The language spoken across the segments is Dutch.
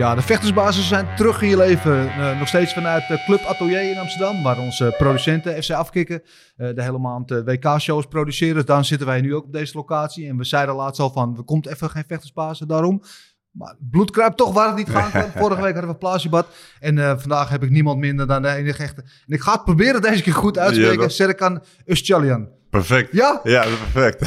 Ja, de vechtersbazen zijn terug in je leven. Eh, nog steeds vanuit Club Atelier in Amsterdam, waar onze producenten FC Afkikken uh, de hele maand WK-shows produceren. Dus daarom zitten wij nu ook op deze locatie. En we zeiden laatst al van, er komt even geen vechtersbazen daarom. Maar bloed kruipt toch waar het niet gaan kan. Vorige week hadden we plaatsjebad. En uh, vandaag heb ik niemand minder dan de enige echte. En ik ga het proberen deze keer goed uit te spreken. Ja, Serkan. Perfect. Ja? Ja, perfect.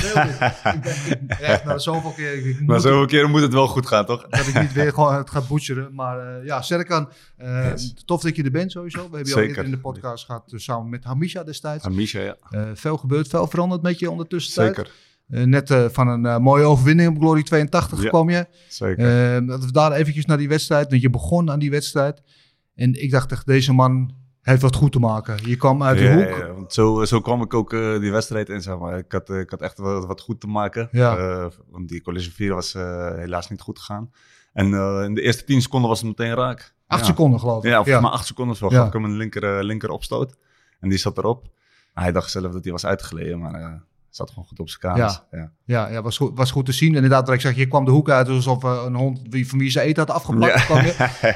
Echt, nou, zoveel keer. Ik maar zoveel keer moet het wel goed gaan, toch? Dat ik niet weer gewoon het ga butcheren. Maar uh, ja, Serkan, uh, yes. tof dat je er bent sowieso. We hebben je al eerder in de podcast gehad, dus samen met Hamisha destijds. Hamisha, ja. veel gebeurd, veel veranderd met je ondertussen. Zeker. Net van een mooie overwinning op Glory 82 ja, kwam je. Zeker. dat we daar eventjes naar die wedstrijd, want je begon aan die wedstrijd. En ik dacht echt, deze man heeft wat goed te maken. Je kwam uit de ja, hoek. Ja, want zo, zo kwam ik ook die wedstrijd in, zeg maar. Ik had, ik had echt wat, wat goed te maken. Ja. want die collision 4 was helaas niet goed gegaan. En in de eerste 10 seconden was het meteen raak. Acht seconden geloof ik. Ja, volgens mij acht seconden zo. Gaf ik hem een linker, linker opstoot. En die zat erop. Hij dacht zelf dat hij was uitgeleden, maar zat gewoon goed op zijn kamers. Ja, ja. ja, ja was, goed, was goed te zien. Inderdaad, wat ik zeg, je kwam de hoek uit alsof uh, een hond wie, van wie ze eten had afgepakt.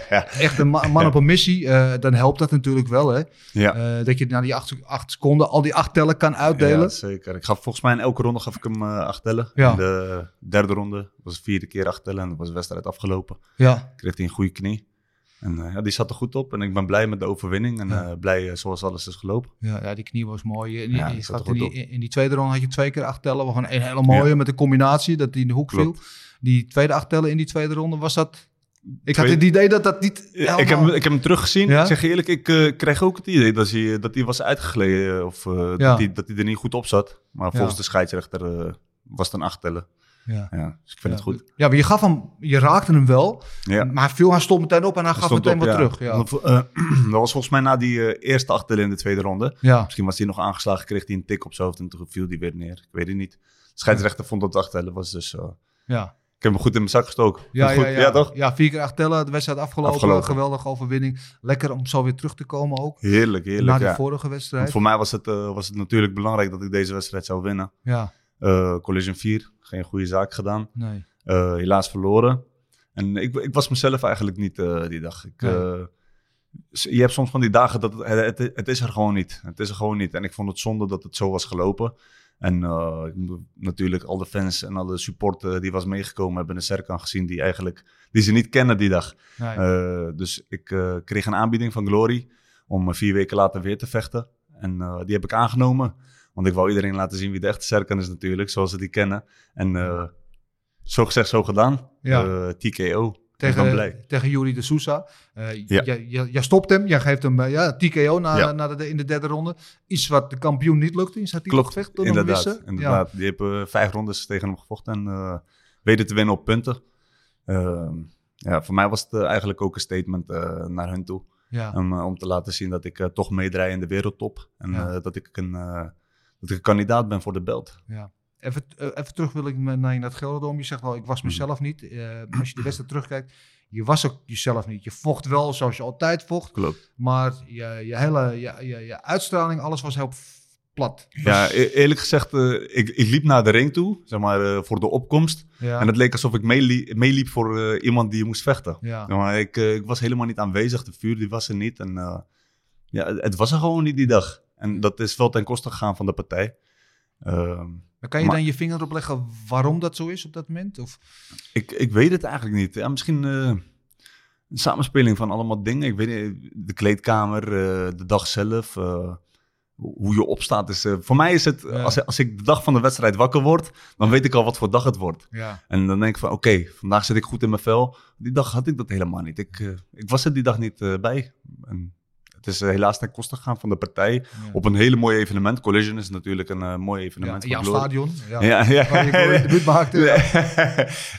Ja. Echt een ma man op een missie. Uh, dan helpt dat natuurlijk wel, hè? Ja. Uh, dat je na die acht, acht, seconden al die acht tellen kan uitdelen. Ja, zeker. Ik gaf volgens mij in elke ronde gaf ik hem acht tellen. Ja. In de derde ronde was het vierde keer acht tellen en dan was de wedstrijd afgelopen. Ja. Kreeg hij een goede knie. En uh, ja, die zat er goed op en ik ben blij met de overwinning en ja. uh, blij uh, zoals alles is gelopen. Ja, ja, die knie was mooi. In, ja, die in, die, in, die, tweede ronde had je twee keer acht tellen. Gewoon een hele mooie met de combinatie dat die in de hoek Klopt. viel. Die tweede acht tellen in die tweede ronde was dat... Ik had het idee dat dat niet... Ik, heb, ik heb hem teruggezien. Ik zeg eerlijk, ik kreeg ook het idee dat hij, dat hij was uitgegleden of dat, hij, dat hij er niet goed op zat. Maar volgens de scheidsrechter was het een acht tellen. Ja. ja. dus ik vind ja. het goed. Ja, maar je gaf hem, je raakte hem wel, ja. maar hij viel, hij stond meteen op en hij, gaf meteen op, wat terug. Ja. Dat, uh, dat was volgens mij na die uh, eerste achtertel in de tweede ronde. Ja. Misschien was hij nog aangeslagen, kreeg hij een tik op zijn hoofd en toen viel hij weer neer. Ik weet het niet. De scheidsrechter vond dat achtellen was dus... Uh, ja. Ik heb hem goed in mijn zak gestoken. Ja, goed. ja, ja. ja, toch? Ja, vier keer acht tellen, de wedstrijd afgelopen. Afgelopen. Geweldige overwinning. Lekker om zo weer terug te komen ook. Heerlijk, heerlijk. Na de vorige wedstrijd. Want voor mij was het, was het natuurlijk belangrijk dat ik deze wedstrijd zou winnen. Ja. collision 4, geen goede zaak gedaan. Nee. Uh, helaas verloren. En ik, ik, was mezelf eigenlijk niet uh, die dag. Ik, nee. uh, je hebt soms van die dagen dat het, het, het, is er gewoon niet. Het is er gewoon niet. En ik vond het zonde dat het zo was gelopen. En natuurlijk al de fans en alle support die was meegekomen hebben een Serkan gezien die eigenlijk die ze niet kennen die dag. Nee. dus ik kreeg een aanbieding van Glory om vier weken later weer te vechten. En die heb ik aangenomen. Want ik wou iedereen laten zien wie de echte Serkan is natuurlijk, zoals ze die kennen. En zo gezegd, zo gedaan. Ja. Uh, TKO. Tegen, tegen Yuri de Sousa. Uh, ja. Jij stopt hem, jij geeft hem ja, TKO na, ja. na de, in de derde ronde. Iets wat de kampioen niet lukte in zijn Klopt, inderdaad. inderdaad. Ja. Die hebben vijf rondes tegen hem gevochten en weten te winnen op punten. Ehm, ja, voor mij was het eigenlijk ook een statement naar hun toe. Ja. Om, om te laten zien dat ik toch meedraai in de wereldtop. En dat, ik een, dat ik een kandidaat ben voor de belt. Ja. Even, uh, even terug wil ik naar het Gelderdom. Je zegt wel, ik was mezelf niet. Uh, als je de wedstrijd terugkijkt, je was ook jezelf niet. Je vocht wel zoals je altijd vocht. Klopt. Maar je, je hele je, je, je uitstraling, alles was heel plat. Ja, e eerlijk gezegd, uh, ik, ik liep naar de ring toe, zeg maar, voor de opkomst. Ja. En het leek alsof ik meeliep, voor iemand die moest vechten. Ja. Maar ik, ik was helemaal niet aanwezig, de vuur die was er niet. En ja, het, het was er gewoon niet die dag. En dat is wel ten koste gegaan van de partij. Ehm, maar kan je maar, dan je vinger erop leggen waarom dat zo is op dat moment? Of? Ik, ik weet het eigenlijk niet. Ja, misschien uh, een samenspeling van allemaal dingen. Ik weet niet, de kleedkamer, uh, de dag zelf, uh, hoe je opstaat. Is, voor mij is het, ja. als, als ik de dag van de wedstrijd wakker word, dan weet ik al wat voor dag het wordt. Ja. En dan denk ik van, oké, okay, vandaag zit ik goed in mijn vel. Die dag had ik dat helemaal niet. Ik, ik was er die dag niet bij. En, het is uh, helaas ten koste gegaan van de partij. Ja. Op een hele mooi evenement. Collision is natuurlijk een uh, mooi evenement. Ja, jouw stadion. Ja, ja, ja. Waar je debuut maakte.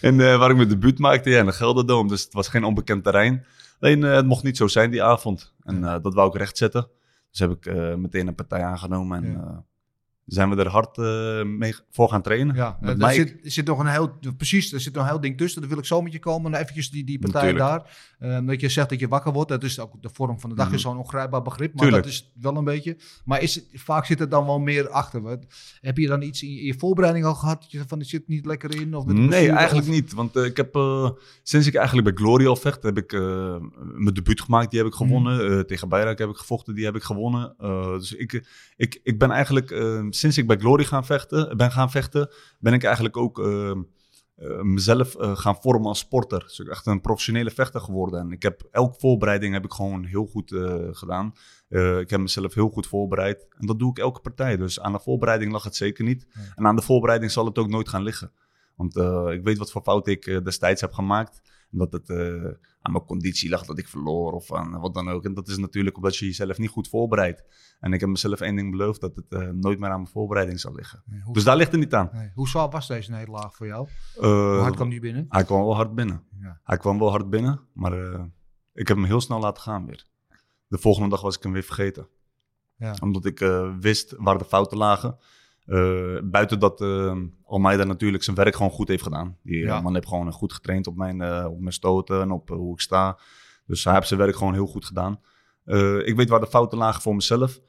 En uh, waar ik mijn debuut maakte, ja, in de Gelderdoom. Dus het was geen onbekend terrein. Alleen het mocht niet zo zijn die avond. En dat wou ik rechtzetten. Dus heb ik meteen een partij aangenomen. En zijn we er hard eh, mee voor gaan trainen. Ja, er Mike. zit, er zit nog een heel, precies, er zit nog een heel ding tussen. Daar wil ik zo met je komen. Maar Eventjes die, die partij Natuurlijk. daar. Eh, dat je zegt dat je wakker wordt. Dat is ook de vorm van de dag Mhm. is zo'n ongrijpbaar begrip. Maar Tuurlijk. dat is wel een beetje. Maar is, het- vaak zit er dan wel meer achter. Wat, heb je dan iets in je, in je voorbereiding al gehad? Dat je van, dit zit niet lekker in? Of Nee, eigenlijk of- niet. Want eh, ik heb, sinds ik eigenlijk bij Glory al vecht, heb ik mijn debuut gemaakt. Die heb ik gewonnen. Eh, tegen Bayrak heb ik gevochten. Die heb ik gewonnen. Dus ik, ik, ik ben eigenlijk, sinds ik bij Glory gaan vechten, ben gaan vechten, ben ik eigenlijk ook eh, eh, mezelf eh, gaan vormen als sporter. Dus ik ben echt een professionele vechter geworden. En ik heb elke voorbereiding heb ik gewoon heel goed eh, gedaan. Ik heb mezelf heel goed voorbereid. En dat doe ik elke partij. Dus aan de voorbereiding lag het zeker niet. En aan de voorbereiding zal het ook nooit gaan liggen. Want ik weet wat voor fouten ik destijds heb gemaakt. Dat het eh, aan mijn conditie lag dat ik verloor of aan wat dan ook. En dat is natuurlijk omdat je jezelf niet goed voorbereidt. En ik heb mezelf één ding beloofd, dat het eh, nooit meer aan mijn voorbereiding zal liggen. Nee, Dus daar ligt het niet aan. nee, hoe zwaar was deze nederlaag voor jou? Eh, Hoe hard kwam die binnen? Hij kwam wel hard binnen. Ja. Hij kwam wel hard binnen, maar ik heb hem heel snel laten gaan weer. De volgende dag was ik hem weer vergeten. Ja. Omdat ik wist waar de fouten lagen. Eh, buiten dat eh Almeida natuurlijk zijn werk gewoon goed heeft gedaan. Die Ja. eh, man heeft gewoon goed getraind op mijn, op mijn stoten en op hoe ik sta. Dus hij heeft zijn werk gewoon heel goed gedaan. Ik weet waar de fouten lagen voor mezelf.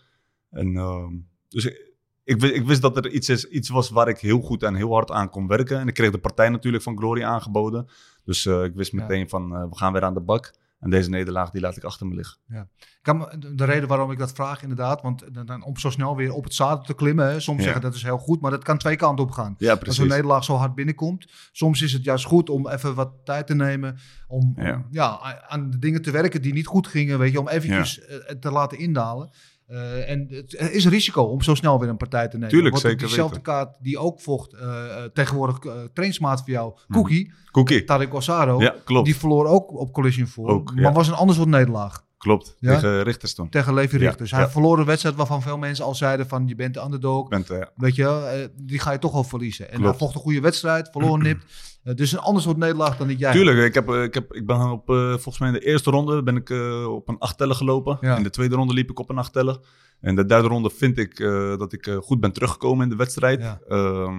En, ehm, dus ik, ik, wi- ik wist dat er iets, is, iets was waar ik heel goed en heel hard aan kon werken. En ik kreeg de partij natuurlijk van Glory aangeboden. Dus ik wist Ja. meteen van we gaan weer aan de bak. En deze nederlaag die laat ik achter me liggen. Ik kan me- de- de reden waarom ik dat vraag, inderdaad, want dan- om zo snel weer op het zadel te klimmen. Hè, soms Ja. zeggen dat is heel goed, maar dat kan twee kanten op gaan. Ja, Als een nederlaag zo hard binnenkomt. Soms is het juist goed om even wat tijd te nemen. Om ja. Ja. aan de dingen te werken die niet goed gingen. Weet je, om eventjes eh, te laten indalen. Eh, en het is een risico om zo snel weer een partij te nemen. Tuurlijk, Want Diezelfde kaart die ook vocht, eh, eh, tegenwoordig uh, trainsmaat voor jou, Cookie, Cookie. Tarek Osaro. Mhm. Ja, klopt. Die verloor ook op Collision voor. Ook, maar was een ander soort nederlaag. Klopt. Ja? Tegen Richters toen. Tegen Levi Ja, Richters. Hij verloor een wedstrijd waarvan veel mensen al zeiden van je bent de underdog. Ik ben het, eh, Weet je, eh, die ga je toch al verliezen. En hij Klopt. vocht een goede wedstrijd, verloor nipt. Eh, dus een ander soort nederlaag dan dat jij. Tuurlijk, ik, heb, eh, ik, heb, ik ben op, eh, volgens mij in de eerste ronde ben ik op een acht tellen gelopen. Ja. In de tweede ronde liep ik op een acht tellen. En de derde ronde vind ik dat ik goed ben teruggekomen in de wedstrijd. Ja. Ja,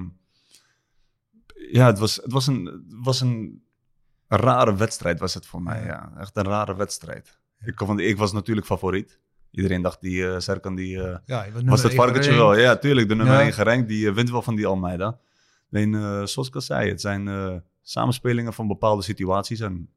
ja het, was, het was, een, was een rare wedstrijd was het voor mij. Ja. Echt een rare wedstrijd. Ik, want ik was natuurlijk favoriet. Iedereen dacht, die eh Serkan die, Ja, was, het varkentje wel. Ja, tuurlijk. De nummer Ja. 1 gerankt, die wint wel van die Almeida. Alleen, eh, zoals ik al zei, het zijn eh, samenspelingen van bepaalde situaties. En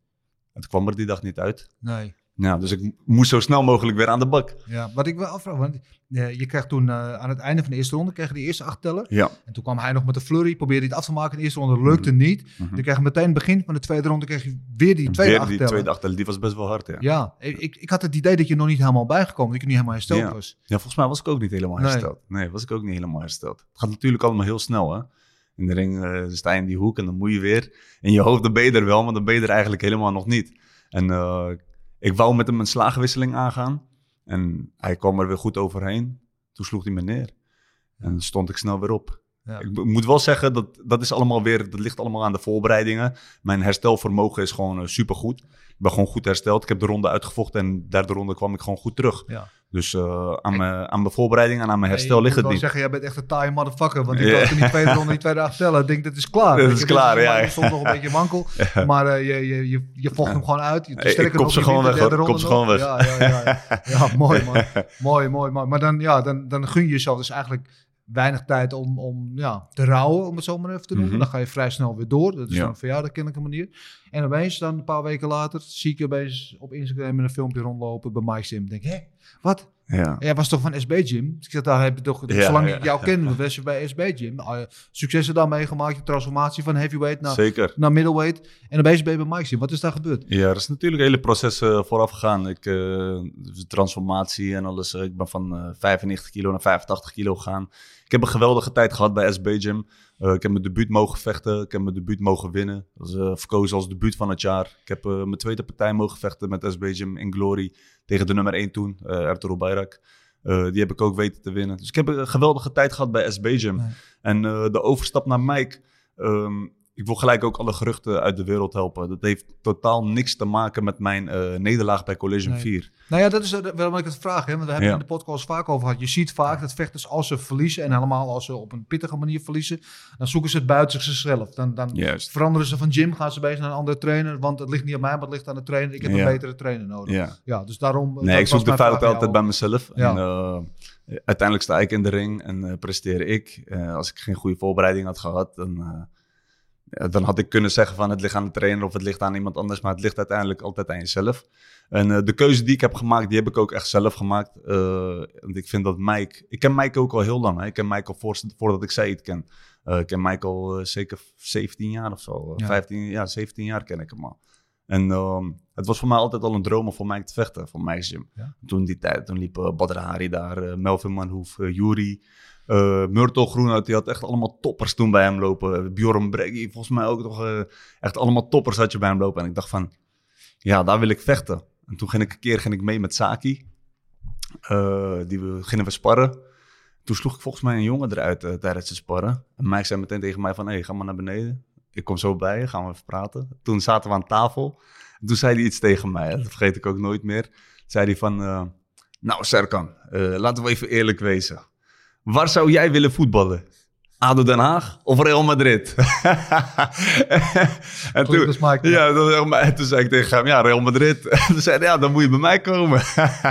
het kwam er die dag niet uit. Nee. Ja, dus ik moest zo snel mogelijk weer aan de bak. Ja, wat ik wel afvraag, want eh, je kreeg toen aan het einde van de eerste ronde kreeg je die eerste acht tellen. Ja. En toen kwam hij nog met de flurry, probeerde hij het af te maken in de eerste ronde, lukte niet. Mhm. Dan kreeg je meteen het begin van de tweede ronde kreeg je weer die tweede weer acht die tellen. tweede achtellen, die was best wel hard, ja. ja. Ja, ik, ik had het idee dat je nog niet helemaal bijgekomen, dat je niet helemaal hersteld Ja. was. volgens mij was ik ook niet helemaal Nee. hersteld. Nee, was ik ook niet helemaal hersteld. Het gaat natuurlijk allemaal heel snel, hè. In de ring eh, sta je in die hoek en dan moet je weer. In je hoofd, dan ben je er wel, maar dan ben je er eigenlijk helemaal nog niet. En eh, ik wou met hem een slagenwisseling aangaan. En hij kwam er weer goed overheen. Toen sloeg hij me neer. En stond ik snel weer op. Ja. Ik moet wel zeggen, dat, dat is allemaal weer, dat ligt allemaal aan de voorbereidingen. Mijn herstelvermogen is gewoon super supergoed. Ik ben gewoon goed hersteld. Ik heb de ronde uitgevochten en de derde ronde kwam ik gewoon goed terug. Ja. Dus eh, aan, mijn, aan mijn voorbereiding en aan mijn herstel Hey, ligt ik het niet. zeggen, jij bent echt een taaie motherfucker. Want ik was in die tweede ronde, die tweede acht tellen. Ik denk, dat is klaar. Dat is je, klaar, ja. maar Soms nog een beetje mankel. Maar eh, je, je, je, je vocht hem gewoon uit. Je, Ik kop ze gewoon weg, hoor. Ik kop ze gewoon weg. Ja, ja, ja, ja. mooi man. mooi, mooi, mooi. Maar dan, ja, dan, dan gun je jezelf dus eigenlijk weinig tijd om, om ja, te rouwen, om het zo maar even te noemen. Mhm. Dan ga je vrij snel weer door. Dat is Ja. een verjaardagkennelijke manier. En opeens, dan een paar weken later, zie ik je opeens op Instagram met een filmpje rondlopen bij Mike Sim. Ik denk, hé, wat? Ja. Jij was toch van SB Gym? Dus ik zeg, daar heb je toch, Ja, zolang ja. ik jou ken, was je bij SB Gym. Successen daar meegemaakt, je transformatie van heavyweight naar, Zeker. naar middleweight. En opeens ben je bij Mike. Wat is daar gebeurd? Ja, er is natuurlijk een hele proces eh, vooraf gegaan. Ik, eh, de transformatie en alles. eh, ik ben van eh 95 kilo naar 85 kilo gegaan. Ik heb een geweldige tijd gehad bij SB Gym. Eh, ik heb mijn debuut mogen vechten. Ik heb mijn debuut mogen winnen. Dat is eh, verkozen als debuut van het jaar. Ik heb eh, mijn tweede partij mogen vechten met SB Gym in Glory. Tegen de nummer 1 toen, uh, Ertuğrul Bayrak. Die heb ik ook weten te winnen. Dus ik heb een geweldige tijd gehad bij SB Gym. Nee. En de overstap naar Mike. ehm, ik wil gelijk ook alle geruchten uit de wereld helpen. Dat heeft totaal niks te maken met mijn eh, nederlaag bij Collision Nee. 4. Nou ja, dat is uh, waarom ik het vraag. Hè? Want we hebben Ja. in de podcast vaak over gehad. Je ziet vaak dat vechters als ze verliezen... en helemaal als ze op een pittige manier verliezen... dan zoeken ze het buiten zichzelf. Dan, dan Juist. veranderen ze van gym, gaan ze bezig naar een andere trainer... want het ligt niet aan mij, maar het ligt aan de trainer. Ik heb Ja. een betere trainer nodig. Ja, Ja. dus daarom... Nee, dat ik zoek de aan altijd bij mezelf. En, eh, uiteindelijk sta ik in de ring en eh, presteer ik. Eh, als ik geen goede voorbereiding had gehad, dan, eh, ja, dan had ik kunnen zeggen van het ligt aan de trainer of het ligt aan iemand anders. Maar het ligt uiteindelijk altijd aan jezelf. En eh, de keuze die ik heb gemaakt, die heb ik ook echt zelf gemaakt. Eh, want ik vind dat Mike... Ik ken Mike ook al heel lang. Hè. Ik ken Mike al voor, voordat ik Said ken. Eh, ik ken Mike al eh, zeker 17 jaar of zo. Eh, Ja. 15, ja, 17 jaar ken ik hem al. En ehm, het was voor mij altijd al een droom om voor Mike te vechten, voor Mike's Gym. Ja. Toen die tijd, toen liep uh, Badr Hari daar, eh, Melvin Manhoef, uh, Yuri, uh, Myrtle Groenhout. Die had echt allemaal toppers toen bij hem lopen. Bjorn Breggy, volgens mij ook nog uh, echt allemaal toppers had je bij hem lopen. En ik dacht van, ja, daar wil ik vechten. En toen ging ik een keer ging ik mee met Saki. Uh, die we, gingen we sparren. Toen sloeg ik volgens mij een jongen eruit tijdens het sparren. En Mike zei meteen tegen mij van, hé, hey, ga maar naar beneden. Ik kom zo bij je, gaan we even praten. Toen zaten we aan tafel. En toen zei hij iets tegen mij, dat vergeet ik ook nooit meer. Zei hij van, nou Serkan, laten we even eerlijk wezen. Waar zou jij willen voetballen? ADO Den Haag of Real Madrid? en toen, dus Mike, ja, dan, en toen zei ik tegen hem, ja, Real Madrid. En toen zei hij, ja, dan moet je bij mij komen.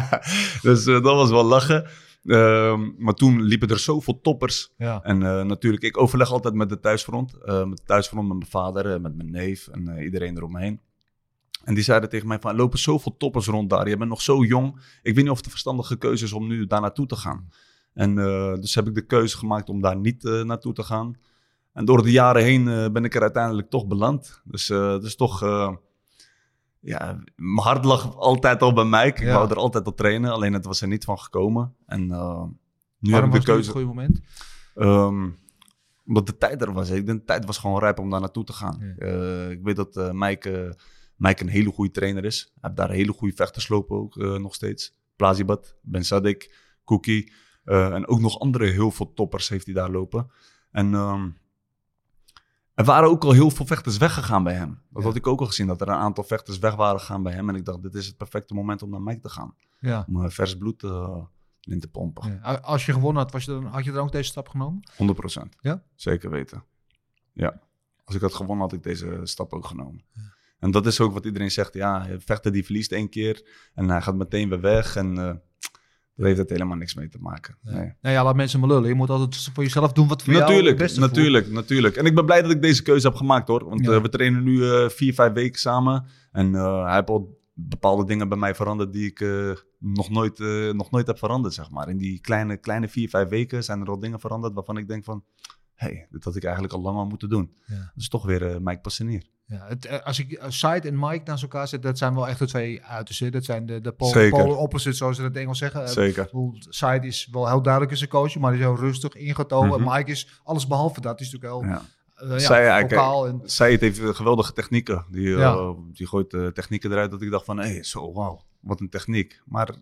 dus uh, dat was wel lachen. Uh, maar toen liepen er zoveel toppers. Ja. En uh, natuurlijk, ik overleg altijd met de thuisfront. Uh, met de thuisfront, met mijn vader, met mijn neef en uh, iedereen eromheen. En die zeiden tegen mij van, er lopen zoveel toppers rond daar. Je bent nog zo jong. Ik weet niet of het de verstandige keuze is om nu daar naartoe te gaan. En uh, dus heb ik de keuze gemaakt om daar niet uh, naartoe te gaan. En door de jaren heen uh, ben ik er uiteindelijk toch beland. Dus het is toch... ja, mijn hart lag altijd al bij mij. Ik ja. wou er altijd op trainen. Alleen het was er niet van gekomen. En uh, nu Waarom heb ik de was keuze... het goede moment? Um, omdat de tijd er was. Ik denk, de tijd was gewoon rijp om daar naartoe te gaan. Ja. Uh, ik weet dat uh, Mike, Mike een hele goede trainer is. Hij heeft daar hele goede vechters lopen ook nog steeds. Plazibat, Ben Sadik, Cookie. En ook nog andere heel veel toppers heeft hij daar lopen. En um, er waren ook al heel veel vechters weggegaan bij hem. Dat Ja. had ik ook al gezien, dat er een aantal vechters weg waren gegaan bij hem. En ik dacht, dit is het perfecte moment om naar Mike te gaan. Ja. Om uh, vers bloed uh, in te pompen. Ja. Als je gewonnen had, was je dan, had je dan ook deze stap genomen? 100%. Ja? Zeker weten. Ja. Als ik had gewonnen, had ik deze stap ook genomen. Ja. En dat is ook wat iedereen zegt. Ja, vechter die verliest één keer en hij gaat meteen weer weg. En uh, daar heeft het helemaal niks mee te maken. Nee. Nee. Nou ja, laat mensen maar lullen. Je moet altijd voor jezelf doen wat voor jou Natuurlijk, het beste natuurlijk, natuurlijk. En ik ben blij dat ik deze keuze heb gemaakt hoor. Want Ja. uh, we trainen nu uh, vier, vijf weken samen. En uh, hij heeft al bepaalde dingen bij mij veranderd die ik nog, nooit, nog nooit heb veranderd, zeg maar. In die kleine, kleine vier, vijf weken zijn er al dingen veranderd waarvan ik denk van... Hey, dit had ik eigenlijk al lang al moeten doen. Ja. Dat is toch weer uh, Mike Passanier. Ja, het, eh, als ik uh, Side en Mike naast elkaar zet, dat zijn wel echt de twee uitersten. Dat zijn de, de polar opposites, zoals ze dat in het Engels zeggen. Zeker. Side is wel heel duidelijk in zijn coach, maar hij is heel rustig, ingetogen. Mhm. Mike is alles behalve dat. Is natuurlijk heel Ja. uh, ja, Zij, ja, vocaal. En, Zij heeft geweldige technieken. Die, uh, die gooit uh, technieken eruit dat ik dacht van... Hé, hey, zo, wauw, wat een techniek. Maar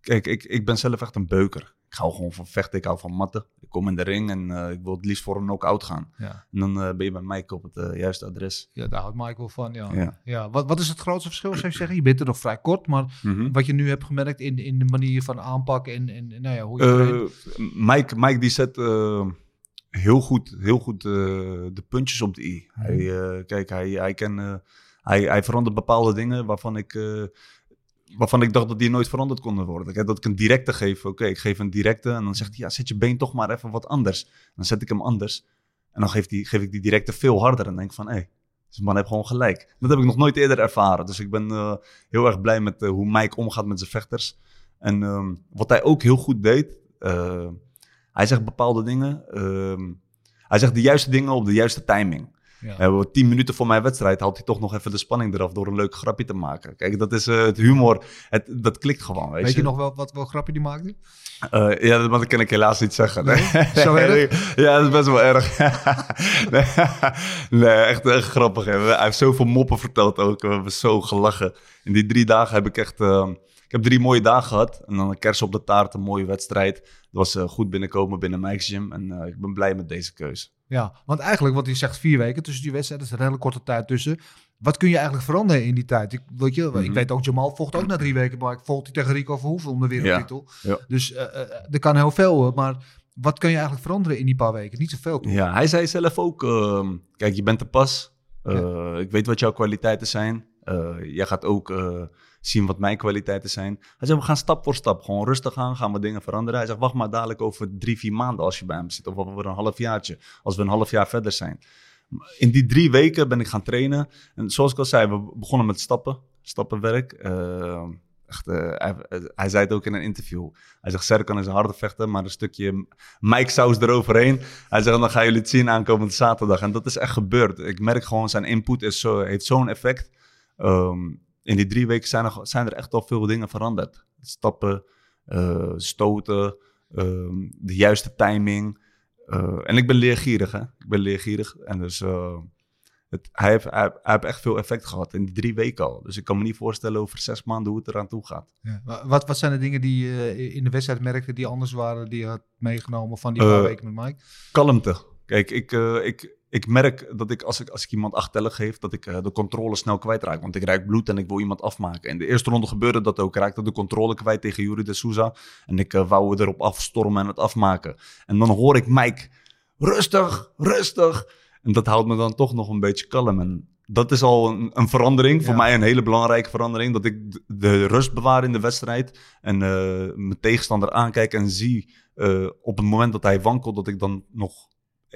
kijk, ik, ik ben zelf echt een beuker. Ik hou gewoon van vechten, ik hou van matten. Kom in de ring en uh, ik wil het liefst voor een knock-out gaan. ja. En dan uh, ben je bij Mike op het uh, juiste adres. ja, daar houdt Mike wel van. Ja. Ja. Ja. Wat, wat is het grootste verschil, zou je zeggen? Je bent er nog vrij kort, maar Mhm. wat je nu hebt gemerkt in, in de manier van aanpakken en, en nou ja, hoe je Mike, Mike die zet heel goed, heel goed de puntjes op de i. Mhm. Hij, kijk, hij, hij, kan, hij, hij verandert bepaalde dingen waarvan ik, waarvan ik dacht dat die nooit veranderd konden worden. Dat ik een directe geef, oké, ik geef een directe en dan zegt hij, ja, zet je been toch maar even wat anders. Dan zet ik hem anders en dan geef, die, geef ik die directe veel harder en denk van, hé, hey, man heeft gewoon gelijk. Dat heb ik nog nooit eerder ervaren. Dus ik ben uh, heel erg blij met uh, hoe Mike omgaat met zijn vechters. En um, wat hij ook heel goed deed, uh, hij zegt bepaalde dingen. Um, hij zegt de juiste dingen op de juiste timing. Ja. Uh, tien minuten voor mijn wedstrijd haalt hij toch nog even de spanning eraf door een leuk grapje te maken. Kijk, dat is uh, het humor. Het, dat klikt gewoon. Weet, Weet je, je nog wel wat voor grapje die maakte? Uh, ja, dat kan ik helaas niet zeggen. Nee. Zo erg? ja, dat is best wel erg. nee, nee, echt, echt grappig. Hè. Hij heeft zoveel moppen verteld ook. We hebben zo gelachen. In die drie dagen heb ik echt... Uh, ik heb drie mooie dagen gehad. En dan een kers op de taart, een mooie wedstrijd. Dat was goed binnenkomen binnen Mike's Gym. En ik ben blij met deze keuze. Ja, want eigenlijk, wat hij zegt, vier weken tussen die wedstrijden, is een hele korte tijd tussen. Wat kun je eigenlijk veranderen in die tijd? Ik, weet je, ik Mhm. weet ook, Jamal vocht ook na drie weken, maar ik volgt hij tegen Rico Verhoeven om de wereldtitel. Ja. Dus eh, eh, er kan heel veel, maar wat kun je eigenlijk veranderen in die paar weken? Niet zoveel, toch? Ja, hij zei zelf ook, ehm, kijk, je bent te pas. Eh, Ik weet wat jouw kwaliteiten zijn. Eh, jij gaat ook eh, zien wat mijn kwaliteiten zijn. Hij zei, we gaan stap voor stap, gewoon rustig aan, gaan we dingen veranderen. Hij zegt, wacht maar dadelijk over drie, vier maanden als je bij hem zit. Of over een halfjaartje, als we een half jaar verder zijn. In die drie weken ben ik gaan trainen. En zoals ik al zei, we begonnen met stappen, stappenwerk. Eh, echt, eh, hij, hij zei het ook in een interview. Hij zegt, Serkan is een harde vechter, maar een stukje Mike saus eroverheen. Hij zegt, dan gaan jullie het zien aankomende zaterdag. En dat is echt gebeurd. Ik merk gewoon, zijn input is zo, heeft zo'n effect. Ehm, in die drie weken zijn er, zijn er echt al veel dingen veranderd. Stappen, eh, stoten, ehm, de juiste timing. Eh, en ik ben leergierig, hè. Ik ben leergierig. En dus eh, het, hij, heeft, hij, hij heeft echt veel effect gehad in die drie weken al. Dus ik kan me niet voorstellen over zes maanden hoe het eraan toe gaat. Ja. Wa- Wat, wat zijn de dingen die je in de wedstrijd merkte die anders waren, die je had meegenomen van die paar weken met Mike? kalmte. Kijk, ik, ik, ik merk dat ik als, ik als ik iemand acht tellen geef, dat ik eh, de controle snel kwijtraak. Want ik ruik bloed en ik wil iemand afmaken. In de eerste ronde gebeurde dat ook. Ik raakte de controle kwijt tegen Yuri de Souza. En ik eh, wou erop afstormen en het afmaken. En dan hoor ik Mike, rustig, rustig. En dat houdt me dan toch nog een beetje kalm. En dat is al een, een verandering, voor mij een hele belangrijke verandering. Dat ik de, de rust bewaar in de wedstrijd. En eh, mijn tegenstander aankijk en zie op het moment dat hij wankelt, dat ik dan nog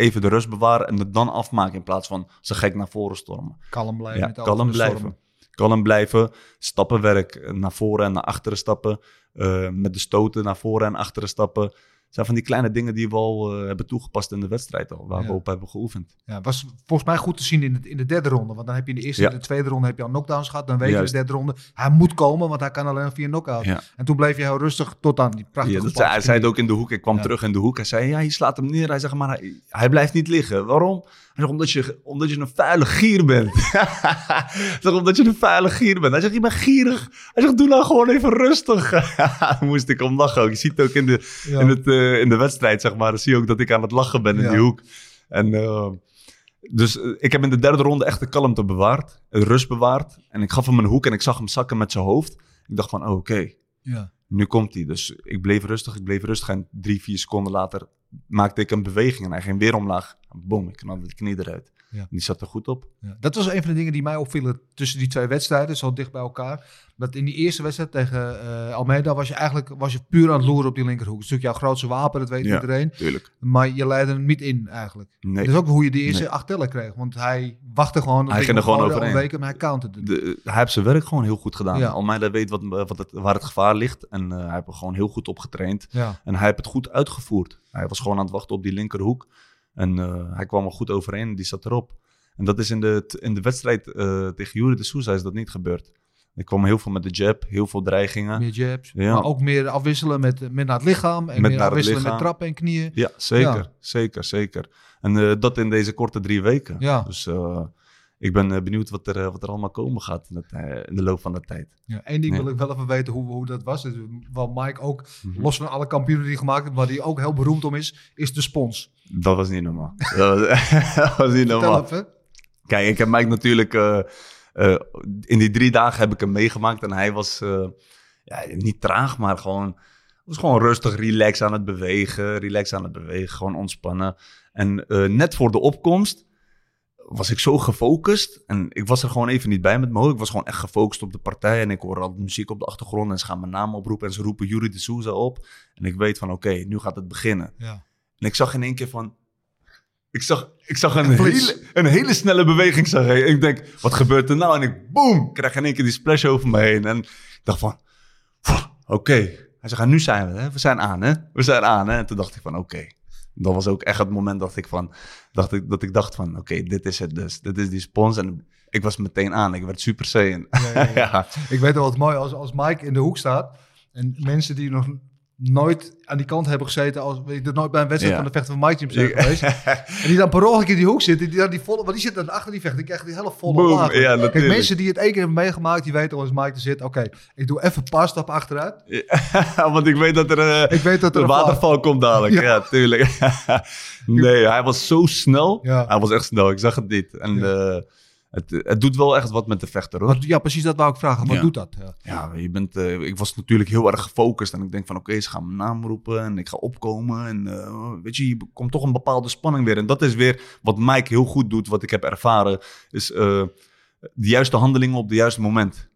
even de rust bewaar en het dan afmaak in plaats van ze gek naar voren stormen. Kalm blijven. Ja, met kalm stormen. blijven. Kalm blijven, stappenwerk naar voren en naar achteren stappen, eh, met de stoten naar voren en achteren stappen. Zijn van die kleine dingen die we al eh, hebben toegepast in de wedstrijd al, waar Ja. we op hebben geoefend. Ja, was volgens mij goed te zien in de, in de derde ronde. Want dan heb je in de eerste Ja. en de tweede ronde heb je al knockdowns gehad. Dan weet je in de derde ronde, hij moet komen, want hij kan alleen via knockout. Ja. En toen bleef je heel rustig tot aan die prachtige Ja, dat zei, hij zei het ook in de hoek. Ik kwam terug in de hoek. Hij zei, ja, je slaat hem neer. Hij zegt, maar hij, hij blijft niet liggen. Waarom? Hij zegt, omdat je, omdat je een vuile gier bent. hij zegt, omdat je een vuile gier bent. Hij zegt, je bent gierig. Hij zegt, doe nou gewoon even rustig. Moest ik om lachen ook. Je ziet ook in de, Ja. in, het, eh, in de wedstrijd, zeg maar. Dan zie je ook dat ik aan het lachen ben in Ja. die hoek. En... eh, dus eh, ik heb in de derde ronde echt de kalmte bewaard, de rust bewaard. En ik gaf hem een hoek en ik zag hem zakken met zijn hoofd. Ik dacht van, oh, oké, Ja. nu komt hij. Dus ik bleef rustig, ik bleef rustig. En drie, vier seconden later maakte ik een beweging en hij ging weer omlaag. Boom, ik knalde de knie eruit. Ja. Die zat er goed op. Ja, dat was een van de dingen die mij opvielen tussen die twee wedstrijden, zo dicht bij elkaar. Dat in die eerste wedstrijd tegen eh, Almeida was je eigenlijk was je puur aan het loeren op die linkerhoek. Het is natuurlijk jouw grootste wapen, dat weet Ja. iedereen. Tuurlijk. Maar je leidde hem niet in eigenlijk. Nee. Dat is ook hoe je die eerste Nee. acht tellen kreeg. Want hij wachtte gewoon. Hij ging er gewoon overheen. Weken, maar hij counterde. De, hij heeft zijn werk gewoon heel goed gedaan. Almeida weet wat, wat het, waar het gevaar ligt. En eh, hij heeft er gewoon heel goed op getraind. Ja. En hij heeft het goed uitgevoerd. Hij was gewoon aan het wachten op die linkerhoek. En eh, hij kwam er goed overheen en die zat erop. En dat is in de, in de wedstrijd eh, tegen Jure de Souza is dat niet gebeurd. Ik kwam heel veel met de jab, heel veel dreigingen. Meer jabs. Ja. Maar ook meer afwisselen met, met naar het lichaam. En Met meer afwisselen met trappen en knieën. Ja, zeker. Ja. Zeker, zeker. En eh, dat in deze korte drie weken. Ja. Dus ik ben eh, benieuwd wat er, eh, wat er allemaal komen gaat in, het, eh, in de loop van de tijd. Ja, Eén ding Ja. wil ik wel even weten hoe, hoe dat was. Dus, Wat Mike ook, Mhm. los van alle kampioenen die hij gemaakt heeft, waar hij ook heel beroemd om is, is de spons. Dat was niet normaal. dat, was, dat was niet normaal. even. Kijk, ik heb Mike natuurlijk... in die drie dagen heb ik hem meegemaakt. En hij was ja, niet traag, maar gewoon... was gewoon rustig, relax aan het bewegen. Relax aan het bewegen, gewoon ontspannen. En net voor de opkomst was ik zo gefocust. En ik was er gewoon even niet bij met mijn hoofd. Ik was gewoon echt gefocust op de partij. En ik hoor al muziek op de achtergrond. En ze gaan mijn naam oproepen. En ze roepen Yuri de Souza op. En ik weet van, oké, nu gaat het beginnen. Ja. En ik zag in één keer van... Ik zag, ik zag een, hele, een hele snelle beweging. Zag ik. En ik denk, wat gebeurt er nou? En ik, boom, krijg in één keer die splash over me heen. En ik dacht van, "Pff, oké. Hij zegt, nu zijn we, hè? we zijn aan, hè? We zijn aan, hè? En toen dacht ik van, oké. Dat was ook echt het moment dat ik, van, dacht ik, dat ik dacht van, oké, dit is het dus. Dit is die spons. En ik was meteen aan. Ik werd super saiyan. Ja, ja, ja. ja. Ik weet wel wat mooi als, als Mike in de hoek staat en mensen die nog nooit aan die kant hebben gezeten als weet je, er nooit bij een wedstrijd Ja. van de vechter van Team zijn geweest. en die dan per ongeluk in die hoek zitten, die dan die volle, want die zit dan achter die vechter, die krijgt die hele volle Boom, laag. ja, Kijk, mensen die het één keer hebben meegemaakt, die weten al eens Mike te zit. Oké, ik doe even een paar stappen achteruit. Want ik weet dat er eh, Ik weet dat er een waterval komt dadelijk. Ja. Tuurlijk. nee, hij was zo snel. Hij was echt snel. Ik zag het niet. En Ja. Het, het doet wel echt wat met de vechter, hoor. Ja, precies dat wou ik vragen. Wat Ja. doet dat? Ja. Ja, je bent, eh, ik was natuurlijk heel erg gefocust. En ik denk van, oké, ze gaan mijn naam roepen en ik ga opkomen. En eh, weet je, je komt toch een bepaalde spanning weer. En dat is weer wat Mike heel goed doet, wat ik heb ervaren. Is eh, de juiste handelingen op het juiste moment.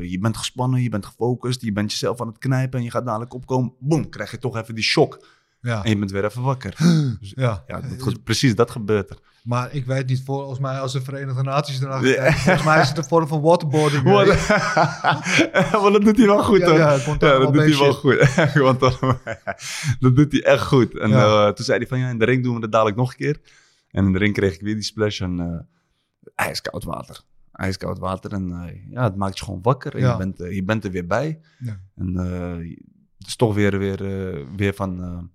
Je bent gespannen, je bent gefocust, je bent jezelf aan het knijpen en je gaat dadelijk opkomen. Boom, krijg je toch even die shock. Ja. En je bent weer even wakker. Dus, ja. ja, dat, precies, dat gebeurt er. Maar ik weet niet, volgens mij als de Verenigde Naties erachter Ja. kijken, volgens mij is het een vorm van waterboarding. maar dat doet hij wel goed, Ja, hoor. ja, dat doet hij wel goed. Guantanamo. dat doet hij echt goed. En eh, toen zei hij van, ja, in de ring doen we het dadelijk nog een keer. En in de ring kreeg ik weer die splash en eh ijskoud water. Ijskoud water en eh, ja, het maakt je gewoon wakker. En Ja. je, bent, je bent er weer bij. Ja. En het is toch weer, weer, weer van...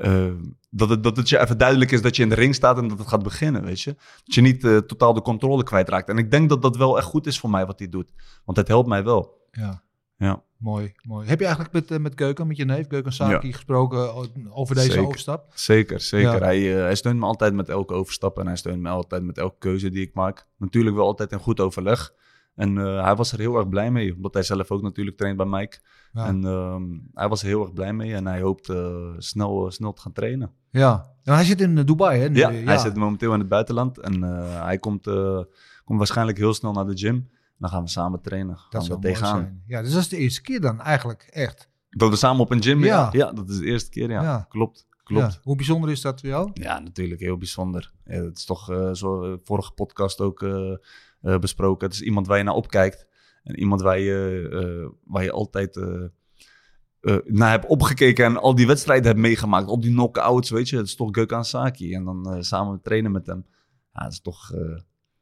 eh, eh, dat, het, dat het je even duidelijk is dat je in de ring staat en dat het gaat beginnen, weet je. Dat je niet eh, totaal de controle kwijtraakt. En ik denk dat dat wel echt goed is voor mij wat hij doet. Want het helpt mij wel. Ja. Ja. Mooi, mooi. Heb je eigenlijk met, eh, met Keuken, met je neef, Keuken Saki, gesproken over deze Zeker. overstap? Zeker, zeker. Ja. Hij, eh, hij steunt me altijd met elke overstap en hij steunt me altijd met elke keuze die ik maak. Natuurlijk wel altijd in goed overleg. En eh, hij was er heel erg blij mee, omdat hij zelf ook natuurlijk traint bij Mike. Ja. En ehm, hij was er heel erg blij mee en hij hoopt eh, snel, eh, snel te gaan trainen. Ja. En hij zit in Dubai, hè? nu, Ja, eh, hij zit momenteel in het buitenland en hij komt, komt waarschijnlijk heel snel naar de gym. Dan gaan we samen trainen. Gaan Dat we zou mooi tegenaan. zijn. Ja, dus dat is de eerste keer dan eigenlijk, echt. Dat we samen op een gym, ja. Ja. Ja, dat is de eerste keer, ja. Ja. Klopt, klopt. Ja. Hoe bijzonder is dat voor jou? Ja, natuurlijk heel bijzonder. Ja, het is toch eh, zo vorige podcast ook eh, besproken. Het is iemand waar je naar opkijkt. En iemand waar je, eh, waar je altijd eh, naar hebt opgekeken en al die wedstrijden hebt meegemaakt. Al die knockouts, weet je. Het is toch Gökhan Saki. En dan samen trainen met hem. Ja, dat is toch,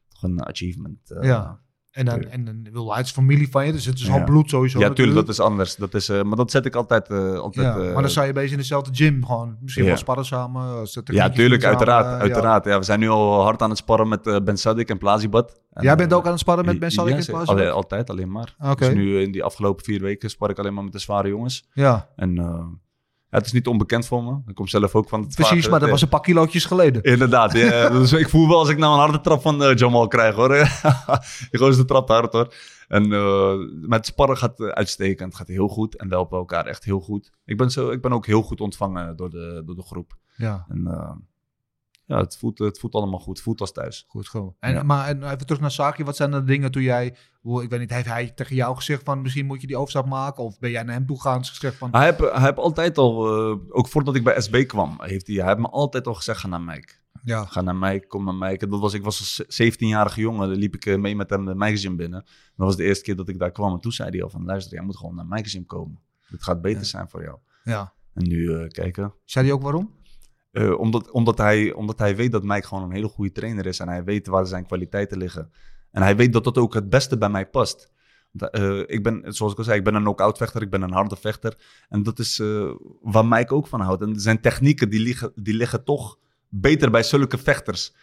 toch een achievement. Ja. En dan, en dan wil hij familie van je, dus het is al bloed sowieso. Ja, tuurlijk, dat is anders. Dat is, eh, maar dat zet ik altijd... eh, altijd Ja, eh, maar dan zou je bezig in dezelfde gym gewoon. Misschien wel sparren samen. Ja, tuurlijk, samen, uiteraard. uiteraard. Ja. we zijn nu al hard aan het sparren met Ben Sadik en Plazibat. En, Jij bent ook aan het sparren met Ben Sadik zeker. Plaza? Allee, altijd, alleen maar. Dus nu in die afgelopen vier weken spar ik alleen maar met de zware jongens. Ja, En ja, het is niet onbekend voor me. Ik kom zelf ook van het precies. Maar dat was een paar kilootjes geleden. Inderdaad, ja. dus ik voel wel als ik nou een harde trap van eh, Jamal krijg, hoor. Die gozer de trap hard, hoor. En eh, met sparren gaat het uitstekend. Het gaat heel goed. En we helpen elkaar echt heel goed. Ik ben, zo, ik ben ook heel goed ontvangen door de, door de groep. Ja, En eh, ja, het voelt, het voelt allemaal goed. Het voelt als thuis. goed gewoon. En, Ja. Maar en even terug naar Saki. Wat zijn de dingen toen jij... Ik weet niet, heeft hij tegen jou gezegd van... misschien moet je die overstap maken? Of ben jij naar hem toe gegaan en gezegd van... Hij heeft, hij heeft altijd al, eh, ook voordat ik bij SB kwam, heeft hij, hij heeft me altijd al gezegd, ga naar Mike. Ja, Ga naar Mike, kom naar Mike. Dat was, ik was als 17-jarige jongen, dan liep ik eh, mee met hem de Gym binnen. Dat was de eerste keer dat ik daar kwam. En toen zei hij al van, luister, jij moet gewoon naar Gym komen. Het gaat beter Ja. zijn voor jou. ja. En nu eh, kijken. Zei hij ook waarom? Eh, omdat, omdat, hij, omdat hij weet dat Mike gewoon een hele goede trainer is. En hij weet waar zijn kwaliteiten liggen. En hij weet dat dat ook het beste bij mij past. Eh, ik ben, zoals ik al zei, ik ben een knock-out vechter. Ik ben een harde vechter. En dat is eh, waar Mike ook van houdt. En zijn technieken die liggen, die liggen toch beter bij zulke vechters.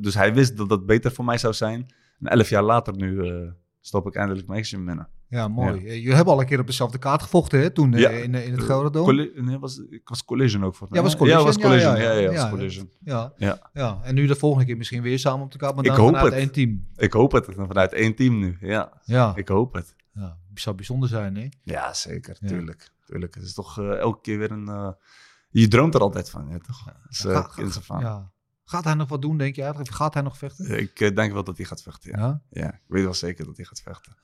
Dus hij wist dat dat beter voor mij zou zijn. En elf jaar later nu stop ik eindelijk mijn gym binnen. Ja, mooi. Eh, Jullie hebben al een keer op dezelfde kaart gevochten, hè? Toen eh, Ja. in, in het Gelderdoom. Nee, was, ik was Collision ook voor Ja, was Ja, was Ja, Collision. ja, Ja, ja. ja, was Ja, Collision. Ja. En nu de volgende keer misschien weer samen op de kaart, maar Ik dan hoop vanuit het. één team. Ik hoop het. Vanuit één team nu. Ja, Ja, ik hoop het. ja. zou bijzonder zijn, hè? Ja, zeker. Tuurlijk. tuurlijk. Het is toch eh, elke keer weer een... je droomt er altijd van, ja, toch? Ga- aan. ja. Gaat hij nog wat doen, denk je eigenlijk? Gaat hij nog vechten? Ik denk wel dat hij gaat vechten, ja. Ja. ja. Ik weet wel zeker dat hij gaat vechten.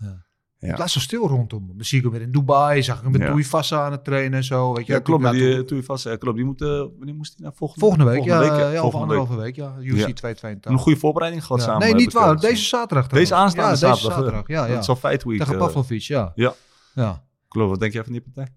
Ja. Het laat zo stil rondom. Dan zie ik hem weer in Dubai, zag ik hem met Ja. Fassa aan het trainen en zo. Weet je, Ja, klopt. Die vast. Ja, klopt. Die moet, eh, wanneer moest hij naar volgende, volgende week, ja, Volgende ja, week, of week. anderhalve week, ja. UFC Ja. 282. Een goede voorbereiding gehad samen. Nee, niet eh, waar. gezien. Deze zaterdag Deze aanstaande ja, deze zaterdag. zaterdag. Ja, ja. Dat is al Fight Week. Tegen eh, Pavlovic, ja. ja. ja. Klopt. Wat denk jij van die partij?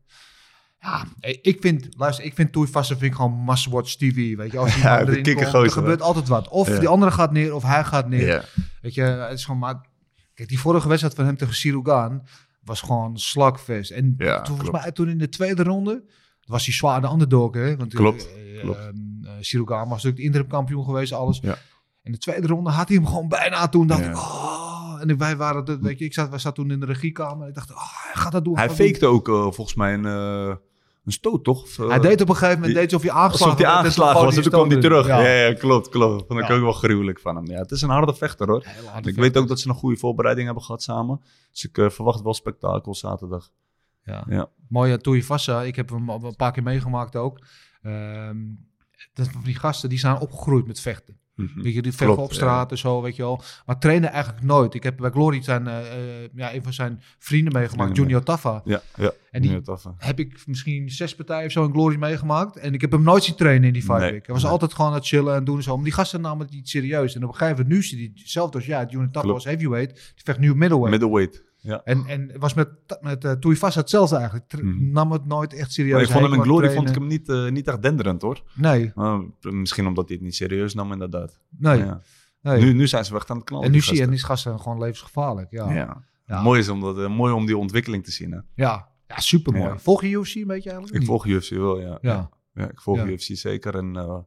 Ja, ik vind, luister, ik vind Toei Vassa vind ik gewoon must-watch TV, weet je. Als die Ja, erin komt, er gebeurt altijd wat. Of die andere gaat neer, of hij gaat neer. Ja. Weet je, het is gewoon maar... Kijk, die vorige wedstrijd van hem tegen Sirugan was gewoon slagfest. En Ja, toen, volgens mij toen in de tweede ronde was hij zwaar de underdog, hè? Want Klopt, eh, klopt. ehm, eh, was natuurlijk de interim kampioen geweest, alles. Ja. In de tweede ronde had hij hem gewoon bijna. Toen dacht Ja. ik, oh. En wij waren, de, weet je, ik zat, wij zaten toen in de regiekamer. Ik dacht, oh, hij gaat dat doen. Hij dat fakte ook eh, volgens mij een, eh, een stoot, toch? Of, eh, Hij deed op een gegeven moment, die- deed alsof hij aangeslagen Alsof hij aangeslagen was en toen kwam hij terug. Ja, ja, klopt, klopt. Vond ik Ja. ook wel gruwelijk van hem. Ja, het is een harde vechter hoor. Harde ik vechter. weet ook dat ze een goede voorbereiding hebben gehad samen. Dus ik eh, verwacht wel spektakel zaterdag. Ja. Ja. Mooi aan Toei Vassa. Ik heb hem al een paar keer meegemaakt ook. Ehm, dat, die gasten die zijn opgegroeid met vechten. Mhm. Weet je, die vechten Klopt, op straat en zo, weet je wel. Maar trainen eigenlijk nooit. Ik heb bij Glory zijn, eh, eh, ja, een van zijn vrienden meegemaakt, Junior Taffa. Ja, ja. En die- hè. Heb ik misschien zes partijen of zo in Glory meegemaakt. En ik heb hem nooit zien trainen in die fight Nee, week. Hij was nee. altijd gewoon aan het chillen en doen en zo. Maar die gasten namen het niet serieus. En op een gegeven moment, nu is hij hetzelfde als ja, Junior Taffa was heavyweight. Die vecht nu middleweight. Middleweight. Ja. En, en was met, met uh, hetzelfde eigenlijk. Mhm. Nam het nooit echt serieus. Maar ik vond hem in Glory vond ik hem niet, eh, niet echt denderend hoor. Nee, Maar misschien omdat hij het niet serieus nam inderdaad. nee. Ja. nee. Nu, nu zijn ze echt aan het knallen. en nu zie je, en die gasten gewoon levensgevaarlijk. Ja, ja. Mooi, is om dat, eh, mooi om die ontwikkeling te zien. Hè? ja. Ja. Volg je UFC een beetje eigenlijk? Ik volg UFC wel, ja. Ja. Ja, ik volg. UFC zeker. En eh,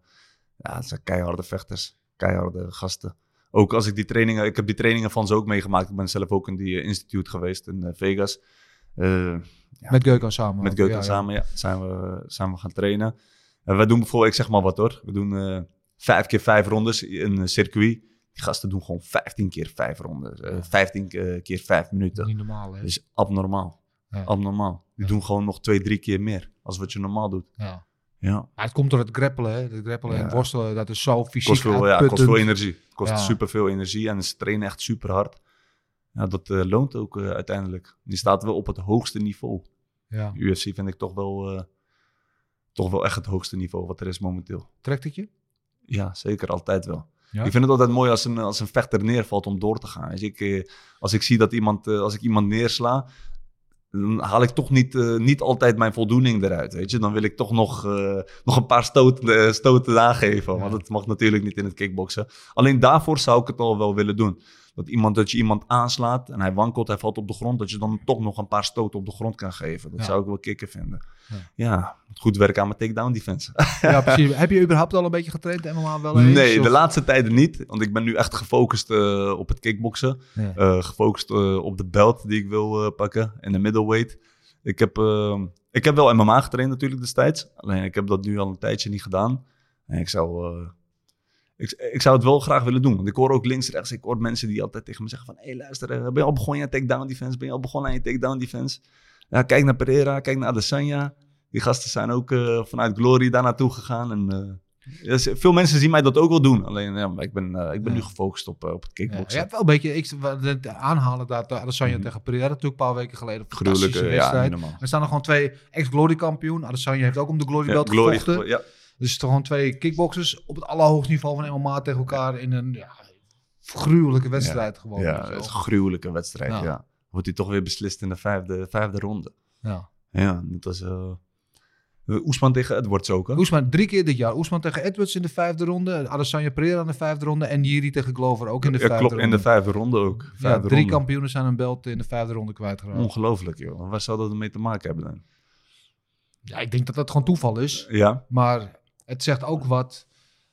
ja, het zijn keiharde vechters. Keiharde gasten. Ook als ik die trainingen... Ik heb die trainingen van ze ook meegemaakt. Ik ben zelf ook in die eh, instituut geweest in eh, Vegas. Eh, ja, Met Geuken samen. met. Geuken Ja, samen, ja. Zijn we, zijn we gaan trainen. En wij doen bijvoorbeeld, ik zeg maar wat hoor. We doen vijf keer vijf rondes in een circuit. Die gasten doen gewoon 15 keer vijf rondes. 15 ke- keer vijf minuten. Niet normaal, hè? Dat is abnormaal. Ja. Abnormaal. Die Ja. doen gewoon nog twee, drie keer meer. Als wat je normaal doet. Ja. Ja. Maar het komt door het grappelen, hè? Het grappelen en worstelen, dat is zo fysiek Kost veel, ja, kost veel energie. Kost Ja. superveel energie en ze trainen echt super hard. Ja, dat eh, loont ook eh, uiteindelijk. Die staat wel op het hoogste niveau. Ja. UFC vind ik toch wel, eh, toch wel echt het hoogste niveau wat er is momenteel. Trekt het je? Ja, zeker. Altijd wel. Ja? Ik vind het altijd mooi als een, als een vechter neervalt om door te gaan. Als ik, eh, als ik zie dat iemand, eh, als ik iemand neersla, dan haal ik toch niet, eh, niet altijd mijn voldoening eruit. Weet je? Dan wil ik toch nog, eh, nog een paar stoten, eh, stoten aangeven. Ja. Want dat mag natuurlijk niet in het kickboksen. Alleen daarvoor zou ik het al wel willen doen. Dat, iemand, dat je iemand aanslaat en hij wankelt, hij valt op de grond. Dat je dan toch nog een paar stoten op de grond kan geven. Dat Ja. zou ik wel kicken vinden. Ja. Ja, goed werken aan mijn takedown defense. Ja, precies. Heb je überhaupt al een beetje getraind, MMA wel eens? Nee, Of- de laatste tijden niet. Want ik ben nu echt gefocust eh, op het kickboksen. Ja. Eh, gefocust eh, op de belt die ik wil pakken en de middleweight. Ik heb, eh, ik heb wel MMA getraind natuurlijk destijds. Alleen ik heb dat nu al een tijdje niet gedaan. En ik zou, ik, ik zou het wel graag willen doen. Want ik hoor ook links, rechts, ik hoor mensen die altijd tegen me zeggen van... Hé hey, luister, eh, ben je al begonnen aan je takedown defense? Ben je al begonnen aan je takedown defense? Ja, kijk naar Pereira, kijk naar Adesanya. Die gasten zijn ook eh, vanuit Glory daar naartoe gegaan. En, eh, ja, veel mensen zien mij dat ook wel doen. Alleen ja, ik ben, ik ben Ja. nu gefocust op, op het Ja, kickboksen. je hebt wel een beetje, ik het aanhalen dat Adesanya Mhm. tegen Pereira natuurlijk een paar weken geleden. Gruwelijke, ja, wedstrijd. er staan er gewoon twee ex-glory kampioen. Adesanya heeft ook om de glory Ja, belt Glory, gevochten. ja, Dus het zijn gewoon twee kickboxers op het allerhoogste niveau van MMA tegen elkaar in een ja, gruwelijke wedstrijd gewoon. ja, het is wel. een gruwelijke wedstrijd. Ja. Ja. Wordt hij toch weer beslist in de vijfde, vijfde ronde. ja. Ja, net als uh, Oesman tegen Edwards ook. Hè? Oesman drie keer dit jaar. Oesman tegen Edwards in de vijfde ronde. Adesanya Pereira in de vijfde ronde. En Jiri tegen Glover ook in de ja, vijfde klopt, ronde. in de vijfde ronde ook. ja, Vijfde drie ronde. kampioenen zijn een belt in de vijfde ronde kwijtgeraakt. Ongelooflijk, joh. Waar zou dat mee te maken hebben dan? Ja, ik denk dat dat gewoon toeval is. Ja, Maar het zegt ook wat,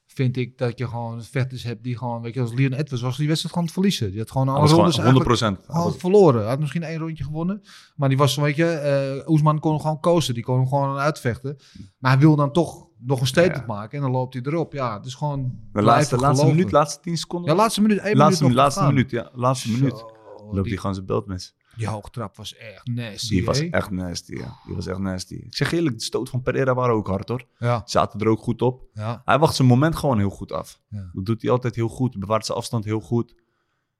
vind ik, dat je gewoon vechters hebt die gewoon, weet je, als Leon Edwards was die wedstrijd gewoon te verliezen. Die had gewoon alle alles rondes gewoon 100 eigenlijk procent. gewoon verloren. Hij had misschien één rondje gewonnen, maar die was, weet je, eh Oesman kon hem gewoon kozen. Die kon hem gewoon uitvechten. Maar hij wil dan toch nog een statement Ja. maken en dan loopt hij erop. Ja, het is gewoon De laatste, laatste minuut, laatste 10 seconden. Ja, laatste minuut, één laatste, minuut laatste te gaan. minuut, ja. Laatste minuut. Zo, Loopt die, hij gewoon zijn belt mis. Die hoogtrap was echt nasty. Die was echt nasty, ja. Die was echt nasty. Ik zeg eerlijk, de stoot van Pereira waren ook hard, hoor. Ja, Zaten er ook goed op. ja, Hij wacht zijn moment gewoon heel goed af. Ja. Dat doet hij altijd heel goed. Bewaart zijn afstand heel goed.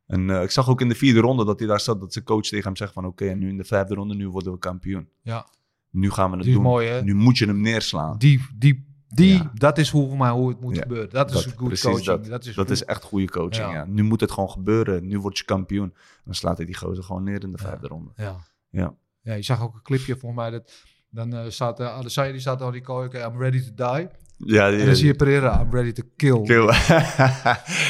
En eh, ik zag ook in de vierde ronde dat hij daar zat. Dat zijn coach tegen hem zegt van... Oké, en nu in de vijfde ronde, nu worden we kampioen. ja. Nu gaan we het doen. mooi? Nu moet je hem neerslaan. Die, die, die Ja. dat is hoe, voor mij, hoe het moet Ja, gebeuren. Dat is dat- goed precies coaching. dat. Dat is, Dat goed. is echt goede coaching, Ja. Nu moet het gewoon gebeuren. Nu word je kampioen. Dan slaat hij die gozer gewoon neer in de vijfde ronde. Ja. Ja. ja, je zag ook een clipje volgens mij dat Dan eh, staat uh, Adesanya, die staat al die kooi, oké, I'm ready to die. Ja, En dan zie je Pereira, I'm ready to kill. Kill.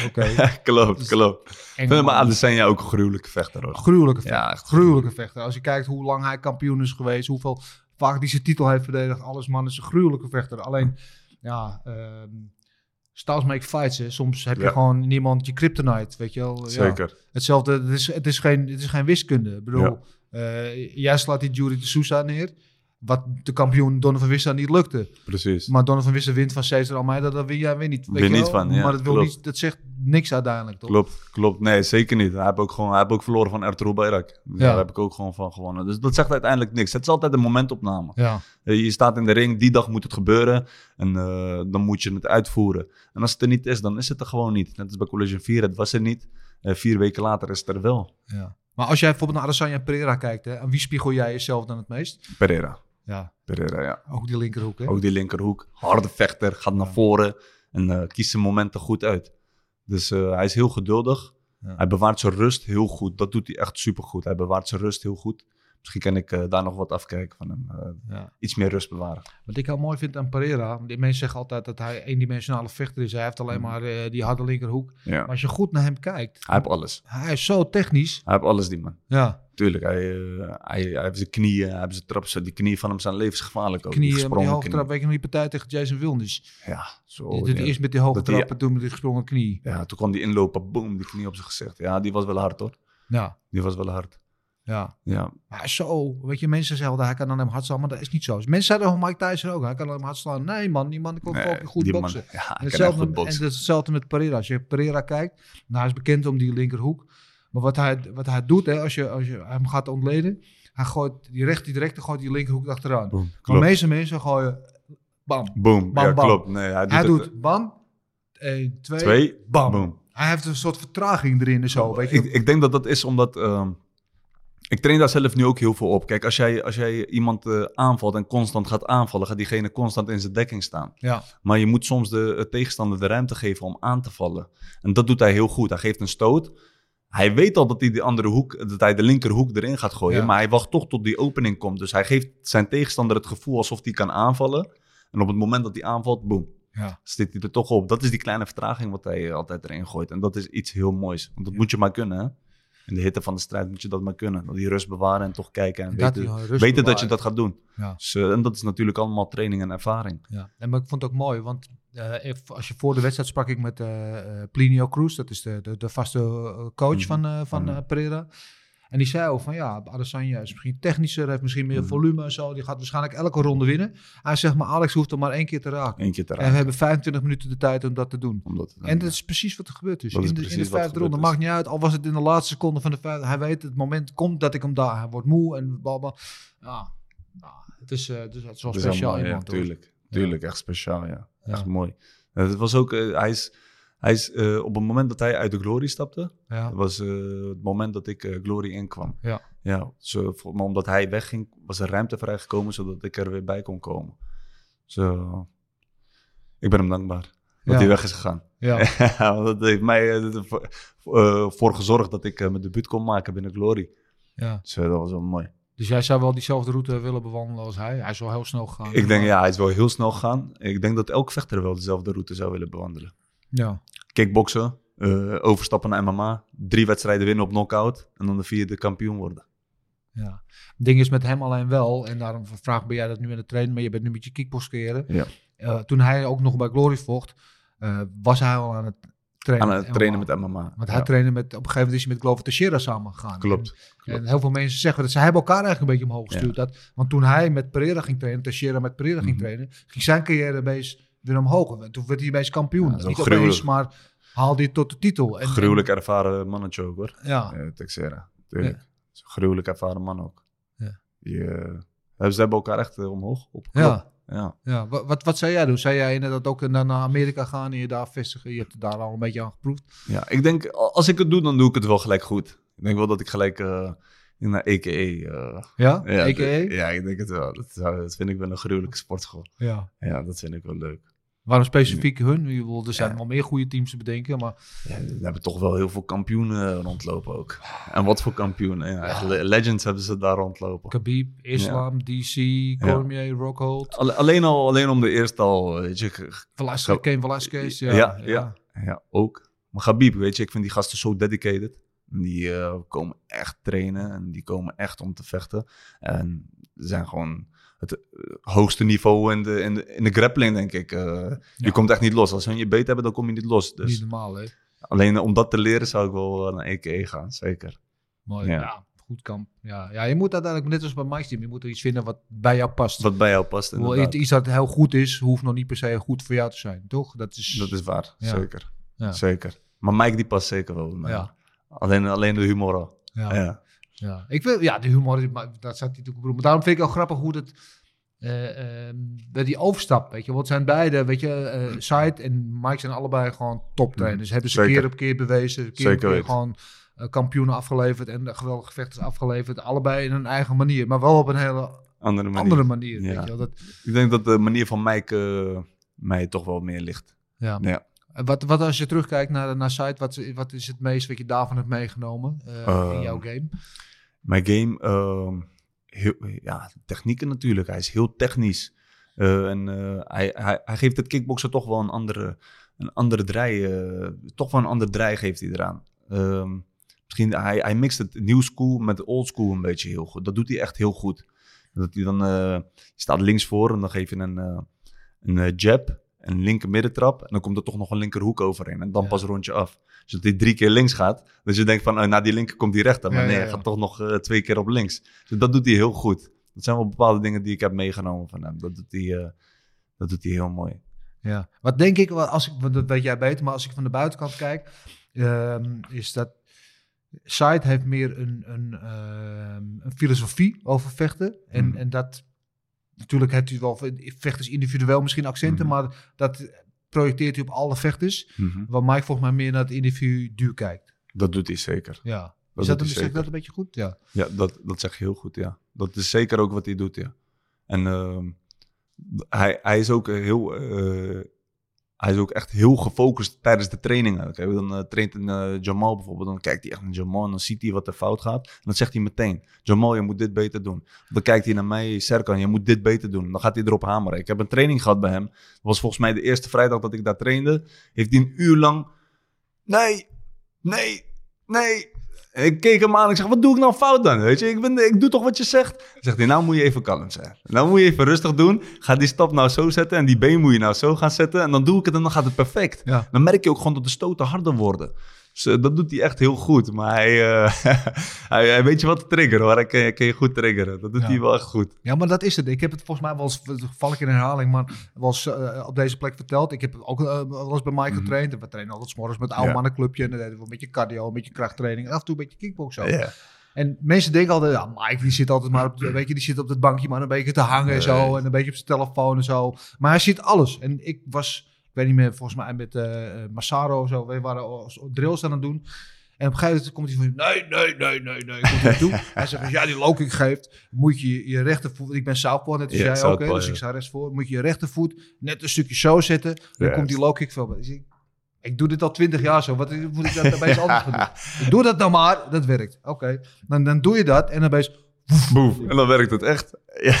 Oké. klopt, klopt. Ik Eng, vind maar. Adesanya ook een gruwelijke vechter hoor. Gruwelijke vechter. Ja, echt gruwelijke vechter. Als je kijkt hoe lang hij kampioen is geweest, hoeveel vaak hij zijn titel heeft verdedigd, alles man, is een gruwelijke vechter. Alleen, ja, ehm styles make fights. Hè. Soms heb je Ja. gewoon niemand je kryptonite, weet je wel. Ja. Zeker. Hetzelfde, het is, het, is geen, het is geen wiskunde. Ik bedoel, eh, jij slaat die Jury de Sousa neer, wat de kampioen Donovan Wissa niet lukte. Precies. Maar Donovan Wissa wint van Cesar Almeida, dat win jij weer niet. Weet Win niet van, ja, Maar dat, wil klopt. niet, dat zegt niks uiteindelijk, toch? Klopt, klopt. Nee, zeker niet. Hij heeft ook, gewoon, hij heeft ook verloren van Ertugrul Bayrak. Dus Ja. Daar heb ik ook gewoon van gewonnen. Dus dat zegt uiteindelijk niks. Het is altijd een momentopname. Ja, Eh, Je staat in de ring, die dag moet het gebeuren. En eh, dan moet je het uitvoeren. En als het er niet is, dan is het er gewoon niet. Net als bij Collision 4, het was er niet. Eh, vier weken later is het er wel. ja. Maar als jij bijvoorbeeld naar Adesanya Pereira kijkt, hè, aan wie spiegel jij jezelf dan het meest? Pereira. Ja, Pereira, ja. ook die linkerhoek, hè? Ook die linkerhoek. Harde vechter, gaat naar voren. En eh, kiest zijn momenten goed uit. Dus eh, hij is heel geduldig. Ja. Hij bewaart zijn rust heel goed. Dat doet hij echt supergoed. Hij bewaart zijn rust heel goed. Misschien kan ik eh, daar nog wat afkijken van hem. Eh, Ja. iets meer rust bewaren. Wat ik heel mooi vind aan Pereira, die mensen zeggen altijd dat hij eendimensionale vechter is. Hij heeft alleen maar eh, die harde linkerhoek. Ja. Maar als je goed naar hem kijkt, Hij heeft alles. hij is zo technisch. Hij heeft alles, die man. Ja, Tuurlijk, hij, hij, hij heeft zijn knieën, hij heeft zijn trappen. Die knieën van hem zijn levensgevaarlijk ook. knieën, die gesprongen hoge trap. Weet je nog die partij tegen Jason Wilnis? Ja, zo. Die ja. eerst met die hoge die- trappen, toen met die gesprongen knie. ja, toen kwam die inlopen, boom, die knie op zijn gezicht. Ja, die was wel hard hoor. Ja, Die was wel hard. Ja. Ja, Maar zo, weet je, mensen zeggen dat hij kan aan hem hard slaan, maar dat is niet zo. Mensen zeiden van Mike Tyson ook, hij kan aan hem hard slaan. Nee man, die man kon Nee, fucking goed man- boksen. ja, En kan hetzelfde, goed en boksen. hetzelfde met Pereira. Als je Pereira kijkt, nou, hij is bekend om die linkerhoek. Maar wat hij, wat hij doet, hè, als, je, als je hem gaat ontleden, hij gooit die recht, die directe gooit die linkerhoek achteraan. Boom, Maar de meeste mensen gooien bam. Boom, Bam, ja, bam. klopt. Nee, hij doet, Hij het- doet bam, 1, 2, twee, bam. boom. Hij heeft een soort vertraging erin en zo, weet je. Ik, ik denk dat dat is omdat... ehm, ik train daar zelf nu ook heel veel op. Kijk, als jij, als jij iemand eh, aanvalt en constant gaat aanvallen... gaat diegene constant in zijn dekking staan. ja, Maar je moet soms de eh, tegenstander de ruimte geven om aan te vallen. En dat doet hij heel goed. Hij geeft een stoot. Hij weet al dat hij de andere hoek, dat hij de linkerhoek erin gaat gooien. Ja. Maar hij wacht toch tot die opening komt. Dus hij geeft zijn tegenstander het gevoel alsof hij kan aanvallen. En op het moment dat hij aanvalt, boem, ja. zit hij er toch op. Dat is die kleine vertraging wat hij eh, altijd erin gooit. En dat is iets heel moois. Want dat moet je maar kunnen, hè? In de hitte van de strijd moet je dat maar kunnen. Die rust bewaren en toch kijken en dat weten, dat je dat gaat doen. Ja. Dus, eh, en dat is natuurlijk allemaal training en ervaring. Ja, en maar ik vond het ook mooi, want eh, als je voor de wedstrijd sprak ik met eh, Plinio Cruz, dat is de, de, de vaste coach Mhm. van, van Mhm. Pereira. En die zei ook van ja, Adesanya is misschien technischer, heeft misschien meer Mhm. volume en zo. Die gaat waarschijnlijk elke ronde winnen. Hij zegt maar Alex hoeft er maar één keer te raken. Eén keer te En we raken. hebben 25 minuten de tijd om dat te doen. Omdat, En dat is precies wat er gebeurd is. In, de, in de vijfde ronde. Maakt niet uit, al was het in de laatste seconde van de vijfde. Hij weet, het moment komt dat ik hem daar. Hij wordt moe en bla Ja, ja, het is, het is, het is wel speciaal allemaal, iemand. ja, tuurlijk. Tuurlijk, echt speciaal, ja. Ja. Echt mooi. Het was ook, eh, hij is, hij is eh, op het moment dat hij uit de Glory stapte, Ja. was eh, het moment dat ik eh, Glory inkwam. Ja. Ja, zo, voor- maar omdat hij wegging, was er ruimte vrijgekomen zodat ik er weer bij kon komen. Zo, ik ben hem dankbaar dat Ja. hij weg is gegaan. Ja. Want dat heeft mij voor gezorgd dat ik mijn debuut kon maken binnen Glory. ja. Eh, dat was wel mooi. Dus jij zou wel diezelfde route willen bewandelen als hij? Hij is wel heel snel gegaan. Ik denk, ja, hij is wel heel snel gegaan. Ik denk dat elk vechter wel dezelfde route zou willen bewandelen. Ja. Kickboksen, eh, overstappen naar MMA, drie wedstrijden winnen op knockout en dan de vierde kampioen worden. ja. Het ding is met hem alleen wel, en daarom vraag ben jij dat nu aan het trainen, maar je bent nu met je kickbox carrière. Ja. Eh, toen hij ook nog bij Glory vocht, eh, was hij al aan het trainen. Aan het trainen met MMA. Want hij Ja, trainde met, op een gegeven moment is hij met Glover Teixeira samen gegaan. Klopt. En, klopt. en heel veel mensen zeggen dat ze hebben elkaar eigenlijk een beetje omhoog gestuurd. Dat, want toen hij met Pereira ging trainen, Teixeira met Pereira ging Mhm. trainen, ging zijn carrière opeens weer omhoog. En toen werd hij opeens kampioen. Ja, Niet wel opeens, gruwelijk. maar haalde hij tot de titel. En, gruwelijk ervaren mannetje ook hoor. ja. Ja, Texera, gruwelijk ervaren man ook. Ja. Die, eh, ze hebben elkaar echt eh, omhoog op. Ja. ja. Ja, wat, wat, wat zou jij doen? Zou jij inderdaad ook naar naar Amerika gaan en je daar vestigen? Je hebt het daar al een beetje aan geproefd. Ja, ik denk, als ik het doe, dan doe ik het wel gelijk goed. Ik denk wel dat ik gelijk eh, naar EKE... eh, Ja? ja, d- ja, ik denk het wel. Dat, dat vind ik wel een gruwelijke sportschool. Ja. Ja, dat vind ik wel leuk. Waarom specifiek hun? Bedoel, Er zijn Ja. wel meer goede teams te bedenken, maar Ja, we hebben toch wel heel veel kampioenen rondlopen ook. En wat voor kampioenen? Ja, Legends hebben ze daar rondlopen. Khabib, Islam, DC, Cormier, Rockhold, Alle- Alleen al alleen om de eerste al, weet je. Velasquez, Ken Velasquez. Ja, Ja, ja, ja. ook. Maar Gabib, weet je, ik vind die gasten zo dedicated. Die eh, komen echt trainen en die komen echt om te vechten. En ze zijn gewoon het eh, hoogste niveau in de, in de, in de grappling, denk ik. Eh, Je komt echt niet los. Als hun je beet hebben, dan kom je niet los. Dus Niet normaal, hè? alleen om dat te leren zou ik wel naar EKE gaan, zeker. Mooi, ja. Ja. goed kamp. Ja. ja, je moet uiteindelijk, net als bij Mike's team, je moet er iets vinden wat bij jou past. Wat bij jou past, inderdaad. iets dat heel goed is, hoeft nog niet per se goed voor jou te zijn, toch? Dat is... Dat is waar, Ja. zeker. Ja. Zeker. Maar Mike die past zeker wel bij mij. Alleen, alleen de humor al. Ja. Ja. Ja, ik wil, ja, de humor, maar dat zat hij natuurlijk. Maar daarom vind ik ook grappig hoe dat, bij die overstap, weet je, want zijn beide, weet je, eh Side en Mike zijn allebei gewoon toptrainers. Hebben ze Zeker. keer op keer bewezen, keer op Zeker keer weten. gewoon eh, kampioenen afgeleverd en geweldige vechters afgeleverd. Allebei in hun eigen manier, maar wel op een hele Andere manier. andere manier. Ja. Weet je, dat, Ik denk dat de manier van Mike mij toch wel meer ligt. ja. Ja. Wat, wat als je terugkijkt naar, naar Side, wat, wat is het meest wat je daarvan hebt meegenomen eh, in Ehm, jouw game? Mijn game, ehm, heel, ja, technieken natuurlijk. Hij is heel technisch. Eh, en eh, hij, hij, hij geeft het kickboksen toch wel een andere, een andere draai. toch wel een ander draai geeft hij eraan. Ehm, misschien, hij, hij mixt het new school met old school een beetje heel goed. Dat doet hij echt heel goed. Dat hij dan, staat links voor en dan geef je een, een jab, een linker middentrap. En dan komt er toch nog een linkerhoek overheen. En dan Ja. pas rond je af. Dus dat hij drie keer links gaat. Dus je denkt van, oh, na die linker komt die rechter. Maar Ja, nee, hij gaat toch nog eh, twee keer op links. Dus dat doet hij heel goed. Dat zijn wel bepaalde dingen die ik heb meegenomen van hem. Dat doet hij, eh, dat doet hij heel mooi. Ja, wat denk ik, wel, als ik, dat weet jij beter, maar als ik van de buitenkant kijk, ehm, is dat Side heeft meer een, een, ehm, een filosofie over vechten. En, Mhm. en dat, natuurlijk heeft hij wel vechters individueel misschien accenten, Mhm. maar dat projecteert hij op alle vechters. Waar Mike volgens mij meer naar het individu kijkt. Dat doet hij zeker. Ja. Dat is dat, een, zeg dat een beetje goed? Ja. Ja, dat, dat zeg je heel goed, ja. Dat is zeker ook wat hij doet, ja. En ehm, hij, hij is ook heel... eh, hij is ook echt heel gefocust tijdens de trainingen. Kijk, dan eh, traint een eh, Jamal bijvoorbeeld, dan kijkt hij echt naar Jamal en dan ziet hij wat er fout gaat. En dan zegt hij meteen, Jamal, je moet dit beter doen. Dan kijkt hij naar mij, Serkan, je moet dit beter doen. Dan gaat hij erop hameren. Ik heb een training gehad bij hem. Dat was volgens mij de eerste vrijdag dat ik daar trainde. Heeft hij een uur lang, nee, nee, nee. En ik keek hem aan en ik zeg, wat doe ik nou fout dan? Weet je, ik, ben, ik doe toch wat je zegt? Dan zegt hij, nou moet je even kalm zijn. Nou moet je even rustig doen. Ga die stap nou zo zetten en die been moet je nou zo gaan zetten. En dan doe ik het en dan gaat het perfect. Ja. Dan merk je ook gewoon dat de stoten harder worden. Dus eh, dat doet hij echt heel goed. Maar hij, eh, hij, hij weet je wat te triggeren hoor. Hij kan, je- kan je goed triggeren. Dat doet Ja. hij wel echt goed. Ja, maar dat is het. Ik heb het volgens mij wel eens, val ik in herhaling, maar eens eh, op deze plek verteld. Ik heb ook wel eens bij Mike Mhm. getraind. En we trainen altijd 's morgens met oude Ja. mannenclubje. En dan deden we een beetje cardio, een beetje krachttraining. En af en toe een beetje kickboksen. Ja. En mensen denken altijd, ja, Mike die zit altijd maar op, de- weet je, die zit op het bankje maar een beetje te hangen en zo. En een beetje op zijn telefoon en zo. Maar hij ziet alles. En ik was, weet niet meer, volgens mij met eh eh, Massaro of zo. We waren als- drills aan het doen. En op een gegeven moment komt hij van, nee, nee, nee, nee, nee. Komt hij toe. hij zegt, als jij die low kick geeft, moet je je rechtervoet, ik ben southpaw, net als jij ook, hè, dus ik sta rechtsvoor, moet je je rechtervoet net een stukje zo zetten. Dan komt die low kick veel beter. Dus ik, ik doe dit al twintig jaar zo, wat moet ik dat daarbij eens anders gaan doen? Ik doe dat nou maar, dat werkt. Oké, dan, dan doe je dat en dan ben je Boef. En dan werkt het echt. Ja.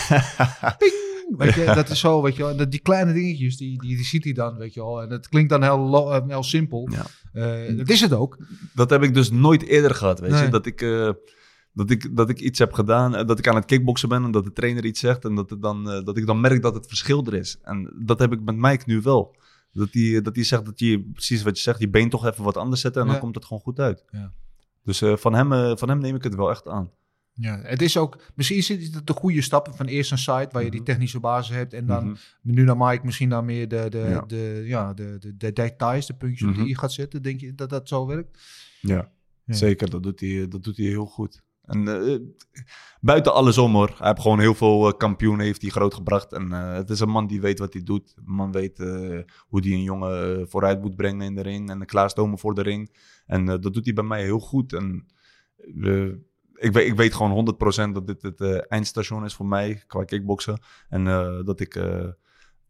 Weet je, dat is zo, weet je wel. Dat, die kleine dingetjes, die, die, die ziet hij dan, weet je wel. En het klinkt dan heel, eh, heel simpel. Ja. Eh, dat is het ook. Dat heb ik dus nooit eerder gehad, weet Nee. je. Dat ik, eh, dat, ik, dat ik iets heb gedaan, dat ik aan het kickboksen ben en dat de trainer iets zegt en dat, het dan, dat ik dan merk dat het verschil er is. En dat heb ik met Mike nu wel. Dat hij dat die zegt dat je, precies wat je zegt, je been toch even wat anders zetten en Ja. dan komt het gewoon goed uit. Ja. Dus van, hem, van hem neem ik het wel echt aan. Ja, het is ook, misschien is het de goede stappen van eerst een site waar je die Mhm. technische basis hebt. En dan Mhm. nu naar Mike misschien dan meer de, de, Ja. de, ja, de, de, de details, de puntjes Mhm. die je gaat zetten. Denk je dat dat zo werkt? Ja, Ja. zeker. Dat doet, hij, dat doet hij heel goed. En eh, buiten alles om hoor. Hij heeft gewoon heel veel eh, kampioenen heeft hij grootgebracht. En eh, het is een man die weet wat hij doet. Een man weet eh, hoe hij een jongen eh, vooruit moet brengen in de ring. En klaarstomen voor de ring. En eh, dat doet hij bij mij heel goed. En eh, ik, weet, ik weet gewoon 100% dat dit het eh, eindstation is voor mij qua kickboksen. En eh, dat ik... eh,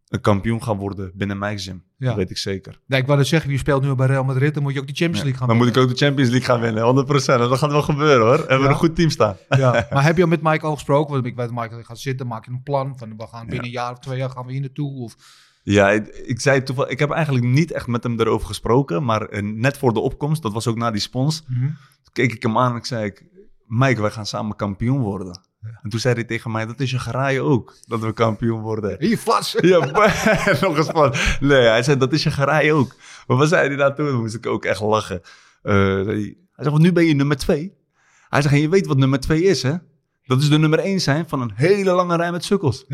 een kampioen ga worden binnen mijn gym. Ja. Dat weet ik zeker. Nee, ik wou net zeggen, je speelt nu bij Real Madrid, dan moet je ook die Champions League gaan Dan moet ik winnen. ook de Champions League gaan winnen, 100%. En dat gaat wel gebeuren hoor. En we Ja. een goed team staan. Ja. Maar heb je al met Mike al gesproken? Want ik weet, Mike gaat zitten, maak je een plan van we gaan binnen een jaar of twee jaar gaan we hier naartoe. Of, Ja, ik, ik zei toevallig, ik heb eigenlijk niet echt met hem erover gesproken. Maar net voor de opkomst, dat was ook na die spons, toen keek ik hem aan en ik zei ik, Mike, wij gaan samen kampioen worden. En toen zei hij tegen mij, dat is je geraaien ook, dat we kampioen worden. Hier, flats! Ja, nog eens van. Nee, hij zei, dat is je geraaien ook. Maar wat zei hij daar toen? Dan moest ik ook echt lachen. Eh, hij zegt, nu ben je nummer twee. Hij zegt, en je weet wat nummer twee is, hè? Dat is de nummer één zijn van een hele lange rij met sukkels.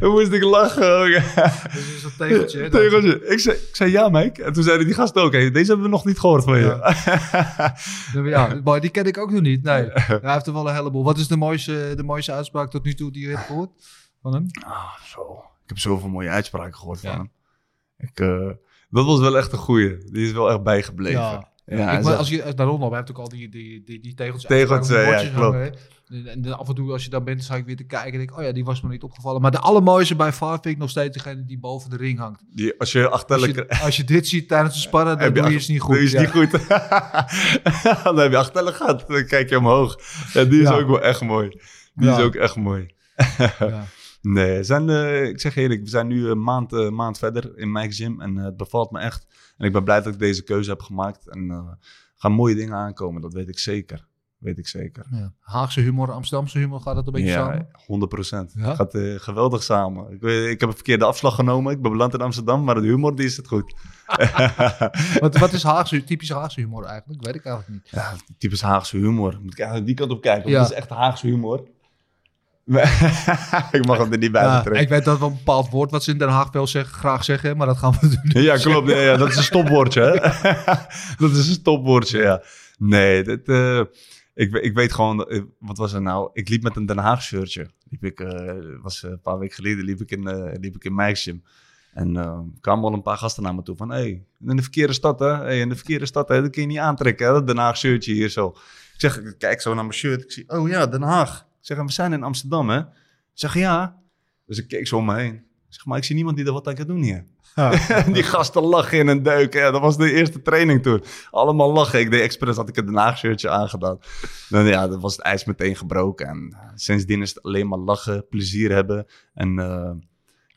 Dan moest ik lachen. Dus is dat tegeltje. hè? Tegeltje. Ik zei, ik zei, ja, Mike. En toen zeiden die gasten ook, hey, deze hebben we nog niet gehoord van je. Ja, maar die ken ik ook nog niet. Nee, hij heeft er wel een heleboel. Wat is de mooiste, de mooiste uitspraak tot nu toe die je hebt gehoord van hem? Ah, zo. Ik heb zoveel mooie uitspraken gehoord Ja. van hem. Ik, eh, dat was wel echt een goeie. Die is wel echt bijgebleven. Ja. Ja, ik, als je daarom loopt, hij heeft ook al die, die, die, die tegels. Tegels, eh, die ja, hè. En, en af en toe als je daar bent, sta ik weer te kijken en denk ik, oh ja, die was me niet opgevallen. Maar de allermooiste bij Far vind ik nog steeds degene die boven de ring hangt. Die, als je Als achterlijk... je, als je dit ziet tijdens het sparren, dan heb doe je iets niet goed. doe je iets Ja. niet goed. dan heb je achterlijk gehad. Dan kijk je omhoog. Ja, die is Ja. ook wel echt mooi. Die Ja. is ook echt mooi. Ja. Nee, zijn, eh, ik zeg eerlijk, we zijn nu een maand, eh, maand verder in mijn gym. En eh, het bevalt me echt. En ik ben blij dat ik deze keuze heb gemaakt. En gaan mooie dingen aankomen, dat weet ik zeker. Weet ik zeker. Ja. Haagse humor, Amsterdamse humor, gaat het een beetje Ja, samen? 100 procent. Ja? Gaat geweldig samen. Ik, weet- ik heb een verkeerde afslag genomen. Ik ben beland in Amsterdam, maar de humor die is het goed. Wat, wat is Haagse, typische Haagse humor eigenlijk? Weet ik eigenlijk niet. Ja, typisch Haagse humor. Moet ik eigenlijk die kant op kijken. Ja. Dat is echt Haagse humor. ik mag hem er niet bij Ja, betrekken. ik weet dat wel een bepaald woord wat ze in Den Haag wel zeggen, graag zeggen, maar dat gaan we doen. Ja, klopt. Ja, ja, dat is een stopwoordje, hè? dat is een stopwoordje, ja. Nee, dit, eh, ik, ik weet gewoon... eh, wat was er nou? Ik liep met een Den Haag shirtje. Liep ik, eh, was een paar weken geleden liep ik in, eh liep ik in gym. En eh, kwamen al een paar gasten naar me toe van... Hey, in de verkeerde stad, hè? Hey, in de verkeerde stad, hè? Dat kun je niet aantrekken, hè? Dat Den Haag shirtje hier zo. Ik zeg, ik kijk zo naar mijn shirt. Ik zie, oh ja, Den Haag. Zeg, we zijn in Amsterdam, hè? Ik zeg, ja. Dus ik keek zo om me heen. Ik zeg, maar ik zie niemand die er wat aan kan doen hier. die gasten lachen in en duiken. Ja, dat was de eerste training toen. Allemaal lachen. Ik deed expres, had ik een Den Haag shirtje aangedaan. Dan ja, dat was het ijs meteen gebroken. En eh, sindsdien is het alleen maar lachen, plezier hebben. En eh,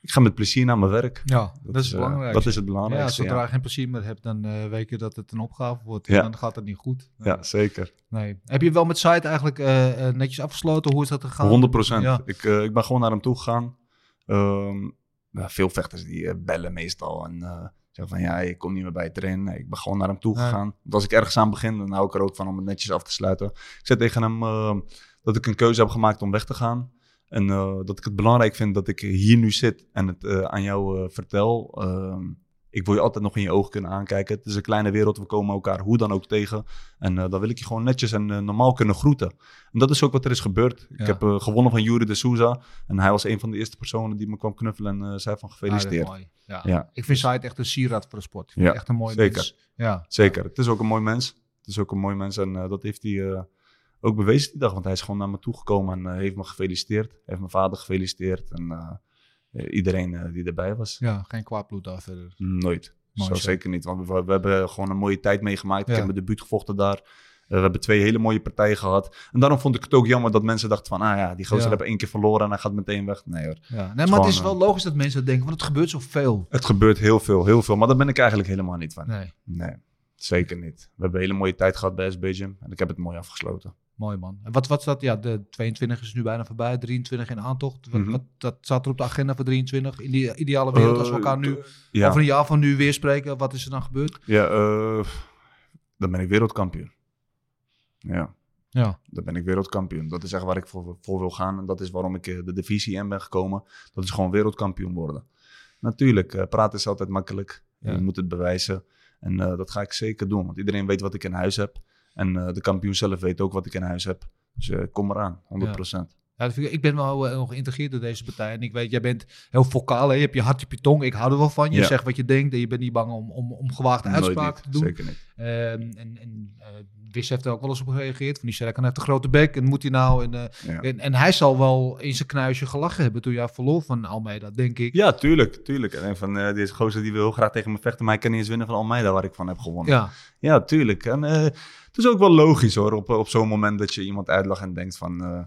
ik ga met plezier naar mijn werk. Ja, dat, is eh, belangrijk. dat is het Ja, belangrijkste. zodra Ja, je geen plezier meer hebt, dan eh, weet je dat het een opgave wordt. Ja. En dan gaat het niet goed. ja. zeker. Nee. Heb je wel met site eigenlijk eh, netjes afgesloten? Hoe is dat gegaan? 100 procent. Ja. Ik, ik ben gewoon naar hem toe gegaan. Ehm, ja, veel vechters die bellen meestal en zeggen van ja, ik kom niet meer bij je trainen. Nee, ik ben gewoon naar hem toe gegaan. Want als ik ergens aan begin, dan hou ik er ook van om het netjes af te sluiten. Ik zei tegen hem eh, dat ik een keuze heb gemaakt om weg te gaan. En eh, dat ik het belangrijk vind dat ik hier nu zit en het eh, aan jou eh, vertel. Ehm, ik wil je altijd nog in je ogen kunnen aankijken. Het is een kleine wereld, we komen elkaar hoe dan ook tegen. En dan wil ik je gewoon netjes en normaal kunnen groeten. En dat is ook wat er is gebeurd. Ja. Ik heb gewonnen van Yuri de Souza. En hij was een van de eerste personen die me kwam knuffelen en zei van gefeliciteerd. Ja. Ja. Ik vind site echt een sieraad voor de sport. Ik vind Ja, echt een mooi zeker. mens. Ja. Zeker. Het is ook een mooi mens. Het is ook een mooi mens en dat heeft hij ook bewezen die dag. Want hij is gewoon naar me toegekomen en eh, heeft me gefeliciteerd. Heeft mijn vader gefeliciteerd en eh, eh, iedereen die erbij was. ja, geen kwaad bloed daar verder. Nooit. Mooi zo zeker niet. Want we, we hebben gewoon een mooie tijd meegemaakt. Ja. Ik heb mijn debuut gevochten daar. We hebben twee hele mooie partijen gehad. En daarom vond ik het ook jammer dat mensen dachten van... ah ja, die gozer Ja. hebben één keer verloren en hij gaat meteen weg. Nee hoor. Ja. Nee, maar het is wel logisch dat mensen dat denken, want het gebeurt zoveel. Het gebeurt heel veel, heel veel. Maar daar ben ik eigenlijk helemaal niet van. Nee, Nee, zeker niet. We hebben een hele mooie tijd gehad bij SB Gym. En ik heb het mooi afgesloten. Mooi man. En wat, wat staat, ja, de 22 is nu bijna voorbij, 23 in aantocht. Wat, Mhm. wat, dat staat er op de agenda voor 23? In die ideale wereld, als we Eh, elkaar nu Ja, over een jaar van nu weer spreken, wat is er dan gebeurd? ja eh, dan ben ik wereldkampioen. Ja, Ja, dan ben ik wereldkampioen. Dat is echt waar ik voor, voor wil gaan. En dat is waarom ik eh, de divisie in ben gekomen. Dat is gewoon wereldkampioen worden. Natuurlijk, praten is altijd makkelijk. Ja. Je moet het bewijzen. En dat ga ik zeker doen. Want iedereen weet wat ik in huis heb. En eh, de kampioen zelf weet ook wat ik in huis heb. Dus eh, kom eraan, 100%. Ja, ik, ik ben wel heel geïntegreerd door deze partij. En ik weet, jij bent heel vocaal. Hè? Je hebt je hart op je tong. Ik hou er wel van. Je Ja. zegt wat je denkt. En je bent niet bang om, om, om gewaagde uitspraken te doen. Zeker niet. Ehm, en en Wiss heeft er ook wel eens op gereageerd. Van die Serkan heeft een grote bek. En moet hij nou... En, Ja. en, en hij zal wel in zijn knuisje gelachen hebben toen jij verloor van Almeida, denk ik. Ja, tuurlijk, tuurlijk. En van deze gozer die wil heel graag tegen me vechten, maar hij kan niet eens winnen van Almeida, waar ik van heb gewonnen. Ja, Ja, tuurlijk. En het is ook wel logisch hoor, op, op zo'n moment dat je iemand uitlacht en denkt van, eh,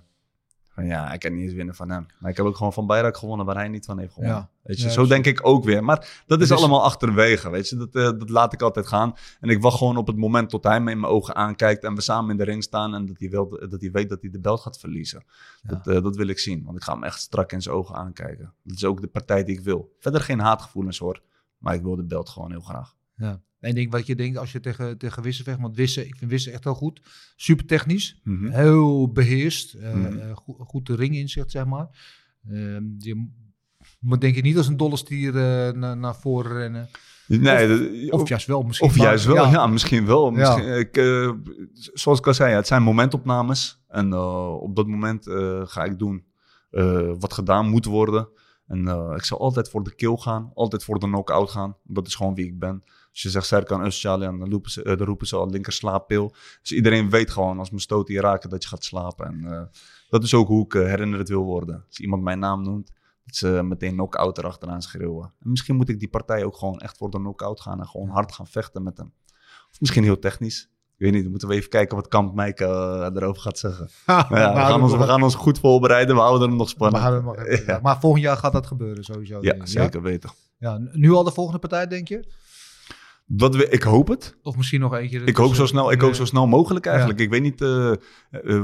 van ja, ik kan niet eens winnen van hem. Maar ik heb ook gewoon van Bayrak gewonnen waar hij niet van heeft gewonnen. Ja. Weet je, Ja, zo precies. denk ik ook weer. Maar dat is Dus- allemaal achterwege, weet je. Dat, eh, dat laat ik altijd gaan. En ik wacht gewoon op het moment tot hij me in mijn ogen aankijkt en we samen in de ring staan en dat hij, wil, dat hij weet dat hij de belt gaat verliezen. Ja. Dat, eh, dat wil ik zien, want ik ga hem echt strak in zijn ogen aankijken. Dat is ook de partij die ik wil. Verder geen haatgevoelens hoor, maar ik wil de belt gewoon heel graag. ja. Eén ding wat je denkt als je tegen, tegen Wissen vecht. Want Wissen, ik vind Wissen echt heel goed. Super technisch. Mhm. Heel beheerst. eh, Mhm. eh, goed, goed de ring inzicht, zeg maar. Ehm, je moet denk ik niet als een dolle stier eh, naar, naar voren rennen. Nee, dat- Of juist wel misschien. Of maar- juist wel, ja, misschien wel. Misschien, Ja. ik, zoals ik al zei, het zijn momentopnames. En op dat moment ga ik doen wat gedaan moet worden. En ik zal altijd voor de kill gaan, altijd voor de knock-out gaan. Dat is gewoon wie ik ben. Als je zegt Serkan Özcan, dan, roepen ze- eh, dan roepen ze al linker slaappil. Dus iedereen weet gewoon, als mijn stoten je raken, dat je gaat slapen. En eh, dat is ook hoe ik eh, herinnerd wil worden. Als iemand mijn naam noemt, dat ze meteen knock-out erachteraan schreeuwen. En misschien moet ik die partij ook gewoon echt voor de knock-out gaan en gewoon hard gaan vechten met hem. Of misschien heel technisch. Ik weet niet, dan moeten we even kijken wat Kamp Mike erover gaat zeggen. Ja, we, gaan ons, we gaan ons goed voorbereiden, we houden hem nog spannend. maar even- Ja. maar volgend jaar gaat dat gebeuren sowieso. Ja, denk zeker weten. Ja, nu al de volgende partij, denk je? Dat we, ik hoop het. Of misschien nog eentje? Ik hoop zo snel, ik hoop zo snel mogelijk Ja. eigenlijk. Ik weet niet eh, eh,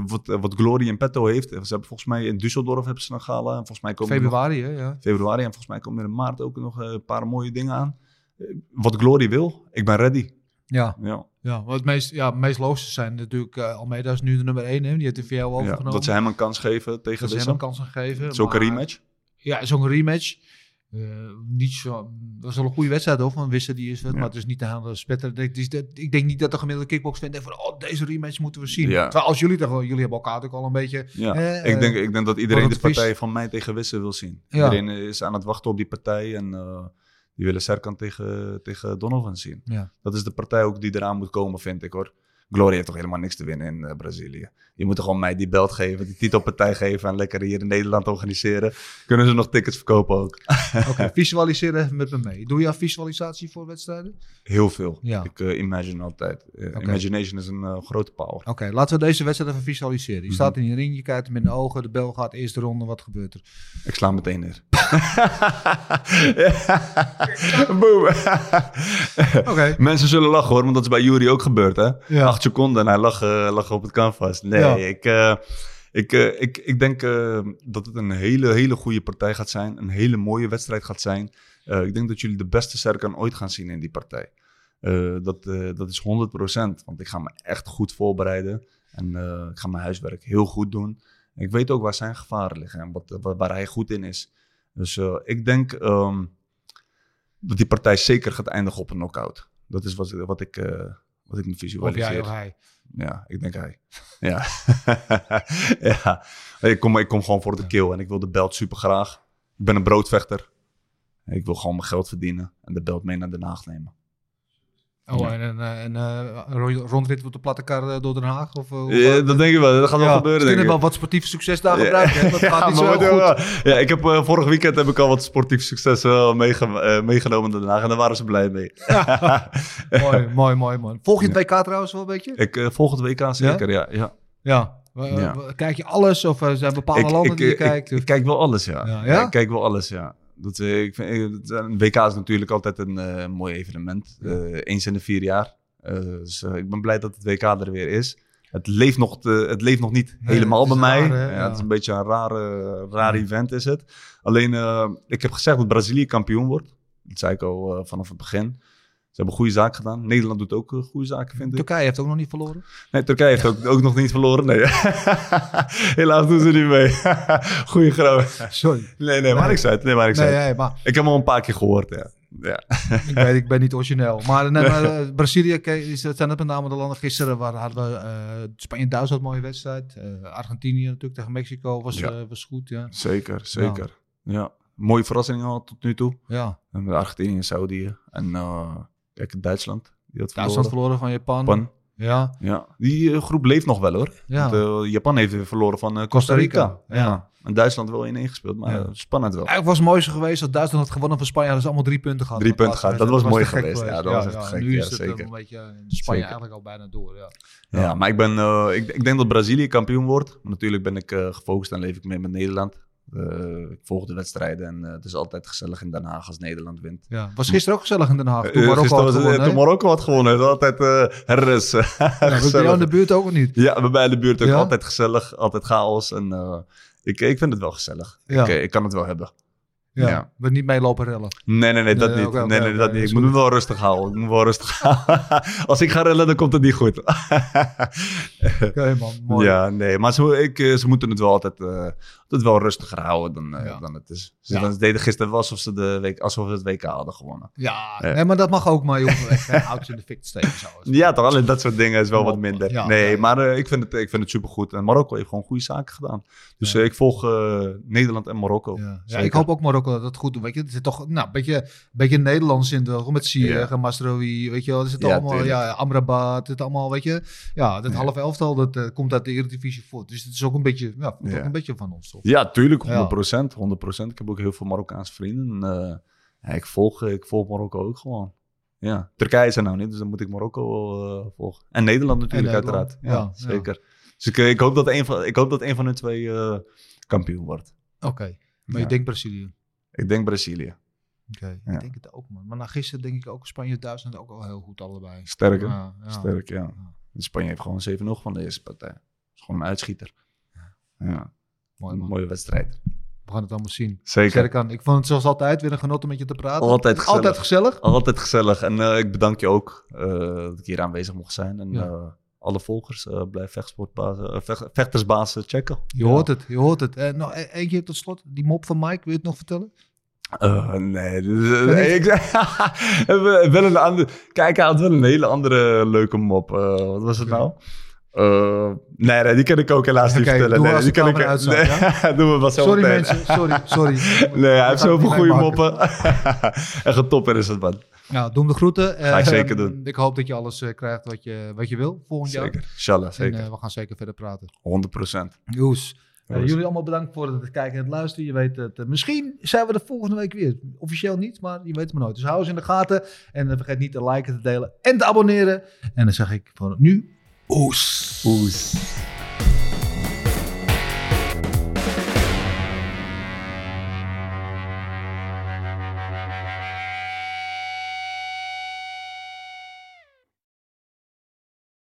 wat, eh, wat Glory in petto heeft. Ze hebben volgens mij in Düsseldorf hebben ze een gala. En volgens mij komen nog- Februari, hè? Ja. februari en volgens mij komen er in maart ook nog eh, een paar mooie dingen aan. Eh, wat Glory wil, ik ben ready. Ja, Ja. ja, wat het meest, ja, het meest logische zijn natuurlijk... eh, Almeida is nu de nummer 1, hè? Die heeft de VL Ja, overgenomen. dat ze hem een kans geven tegen Dat ze hem een kans geven. Maar- rematch. Ja, zo'n rematch. Eh, niet zo, dat is wel een goede wedstrijd hoor, van Wissen die is het, Ja. maar het is niet de hele spetter. Ik, dus dat- ik denk niet dat de gemiddelde kickbox vindt van, oh, deze rematch moeten we zien. Ja. Terwijl als jullie toch jullie hebben elkaar ook al een beetje... Ja. eh, ik, denk, ik denk dat iedereen de partij van mij tegen Wissem wil zien. Iedereen is aan het wachten op die partij en eh, die willen Serkan tegen, tegen Donovan zien. Ja. Dat is de partij ook die eraan moet komen, vind ik hoor. Glory heeft toch helemaal niks te winnen in eh, Brazilië. Je moet toch gewoon mij die belt geven, die titelpartij geven en lekker hier in Nederland organiseren. Kunnen ze nog tickets verkopen ook? Oké, visualiseren even met me mee. Doe je aan visualisatie voor wedstrijden? Heel veel. Ja. Ik eh, imagine altijd. Eh. Imagination is een grote power. Oké, laten we deze wedstrijd even visualiseren. Je Mhm. staat in je ring, je kijkt hem in de ogen, de bel gaat, eerste ronde, wat gebeurt er? Ik sla meteen neer. Boom. Oké. Mensen zullen lachen hoor, want dat is bij Jury ook gebeurd hè. Ja. Acht seconden en hij lag, eh, lag op het canvas. Nee, Ja. ik, eh, ik, eh, ik, ik denk dat het een hele, hele goede partij gaat zijn. Een hele mooie wedstrijd gaat zijn. Ik denk dat jullie de beste Serkan ooit gaan zien in die partij. Dat, dat is 100%, want ik ga me echt goed voorbereiden. En ik ga mijn huiswerk heel goed doen. En ik weet ook waar zijn gevaren liggen en wat, waar, waar hij goed in is. Dus ik denk ehm, dat die partij zeker gaat eindigen op een knockout. Dat is wat, wat, ik, wat ik me Of visualiseer. jij of hij? Ja, ik denk hij. Ja. ja. Ik, kom, ik kom gewoon voor de kill en ik wil de belt super graag. Ik ben een broodvechter. Ik wil gewoon mijn geld verdienen en de belt mee naar Den Haag nemen. Oh, Ja. en een, eh, een, eh, rondrit op de platte kar eh, door Den Haag? Of, hoe Ja, dat denk ik wel. Dat gaat wel gebeuren, denk kunnen ik. wel wat sportief succes daar gebruiken. hè? Dat gaat niet zo goed. wel- Ja, ik heb vorig weekend heb ik al wat sportief succes wel meege- meegenomen naar Den Haag en daar waren ze blij mee. mooi, mooi, mooi, man. Volg je het WK trouwens wel een beetje? ik volg het WK zeker, ja. ja. Ja. Kijk je alles of zijn bepaalde ik, landen ik, die je ik- kijkt? Ik, kijk wel alles, ja? ja? ik kijk wel alles, ja. Dat, eh, ik vind, eh, het- een WK is natuurlijk altijd een eh, mooi evenement. Eh, eens in de vier jaar. Eh, dus eh, ik ben blij dat het WK er weer is. Het leeft nog, te- het leeft nog niet helemaal bij mij. raar, ja. Het is een beetje een rare, raar event is het. Alleen, eh, ik heb gezegd dat Brazilië kampioen wordt. Dat zei ik al eh, vanaf het begin. Ze hebben goede zaken gedaan. Nederland doet ook eh, goede zaken, vind ik. Turkije heeft ook nog niet verloren. Nee, Turkije heeft ook, ook nog niet verloren. Nee. Helaas doen ze niet mee. Goeie grap. Sorry. Nee, nee, maar niks uit. Nee, maar niks Nee, uit. nee, maar Ik heb hem al een paar keer gehoord, ja. ja. ik, weet, ik ben niet origineel. Maar, nee, maar eh, Brazilië, zijn het met name de landen. Gisteren waar hadden we eh, Spanje-Duitsland, mooie wedstrijd. Argentinië natuurlijk tegen Mexico was, Ja. was goed. Ja. Zeker, zeker. Ja. Mooie verrassing al tot nu toe. ja. En met Argentinië en Saudi. En kijk, Duitsland. Die had Duitsland verloren. verloren van Japan. Japan. Ja. Ja. Die eh, groep leeft nog wel hoor. Ja. Want, eh, Japan heeft weer verloren van eh, Costa Rica. Costa Rica, ja. En Duitsland wel in gespeeld, maar Ja. spannend wel. Eigenlijk was het mooiste geweest als Duitsland had gewonnen van Spanje. Hadden ze allemaal drie punten gehad. Drie punten gehad. Dat was mooi geweest. Ja, dat was echt gek. Nu Ja, is het zeker. een beetje Spanje eigenlijk al bijna door. Ja. Ja, maar ik, ben, ik, ik denk dat Brazilië kampioen wordt. Maar natuurlijk ben ik gefocust en leef ik mee met Nederland. Eh, ik volg de wedstrijden en eh, het is altijd gezellig in Den Haag als Nederland wint. Ja. Was gisteren ook gezellig in Den Haag. Toen Eh, Marokko had gewonnen. toen? Marokko had gewonnen. Het is altijd eh herres. Ja, bij jou in de buurt ook niet? Ja, bij mij in de buurt ook Ja? altijd gezellig, altijd chaos. En ik, ik vind het wel gezellig. Ja. Ik, ik kan het wel hebben. Ja. Ja. We niet meelopen rellen. Nee, nee, nee, dat Nee, niet. nee, nee, dat niet. Ik moet me wel rustig houden. Ik moet wel rustig houden. Als ik ga rellen, dan komt het niet goed. Oké man, mooi. ja, nee. Maar ze, ik, ze moeten het wel altijd, altijd wel rustiger houden dan, eh, Ja. dan het is. Ze Ja. deden gisteren wel alsof ze, de week, alsof ze het WK hadden gewonnen. Ja, Ja. nee, maar dat mag ook, maar geen houtje in de fik te steken. Zo. Ja, toch? Alleen dat soort dingen is wel wat minder. nee, maar eh, ik, vind het, ik vind het supergoed. En Marokko heeft gewoon goede zaken gedaan. Dus eh, ik volg eh, Nederland en Marokko. Ja. Ik hoop ook Marokko dat het goed doet. Weet je, het is toch nou, een beetje, beetje Nederlands in de met Ja. en Masraoui, weet je wel. Er zit Ja, allemaal, tuurlijk. ja, Amrabat, het allemaal, weet je. Ja, dat halve elftal, dat eh, komt uit de Eredivisie voort. Dus het is ook een beetje, Ja. ook een beetje van ons, toch? Ja, tuurlijk, 100%. Ja. 100%. Ik heb ook heel veel Marokkaanse vrienden. En, eh, ik, volg, ik volg Marokko ook gewoon. Ja. Turkije is er nou niet, dus dan moet ik Marokko wel eh, volgen. En Nederland natuurlijk, Nederland, uiteraard. Ja, zeker. Dus ik, eh, ik, hoop dat een van, ik hoop dat een van hun twee eh, kampioen wordt. Oké, maar je denkt Brazilië. Ik denk Brazilië. Oké, Ja. ik denk het ook, man. Maar na gisteren denk ik ook Spanje-Duitsland ook al heel goed allebei. Sterk, hè? Ja, ja. Sterk, ja. Spanje heeft gewoon 7-0 van de eerste partij. Is gewoon een uitschieter. Ja, Mooi, man. mooie wedstrijd. We gaan het allemaal zien. Zeker. Serkan, ik vond het zoals altijd weer een genot om met je te praten. Altijd gezellig. Altijd gezellig. Altijd gezellig. En eh, ik bedank je ook eh, dat ik hier aanwezig mocht zijn. En Ja. eh, alle volgers, blijf vechtersbaas checken. Je hoort het, je hoort het. Nog e- keer tot slot, die mop van Mike, wil je het nog vertellen? Nee, dus, nee, ik we- wel een andere. Kijk, hij had wel een hele andere leuke mop. Wat was het nou? Eh, nee, nee, die kan ik ook helaas niet vertellen. doe Nee, als die kan ik. nee, doen we wel zo sorry meteen. mensen, sorry, sorry. Nee, hij heeft zoveel goede moppen. Echt een topper is het, man. Nou, doe hem de groeten. Ga ik Eh, zeker doen. Ik hoop dat je alles eh, krijgt wat je, wat je wil volgend jaar. Zeker. Inshallah, En zeker. eh, we gaan zeker verder praten. 100 procent. Joes, Joes. jullie allemaal bedankt voor het kijken en het luisteren. Je weet het, misschien zijn we er volgende week weer. Officieel niet, maar je weet het maar nooit. Dus hou eens in de gaten. En vergeet niet te liken, te delen en te abonneren. En dan zeg ik voor nu, Os. Os.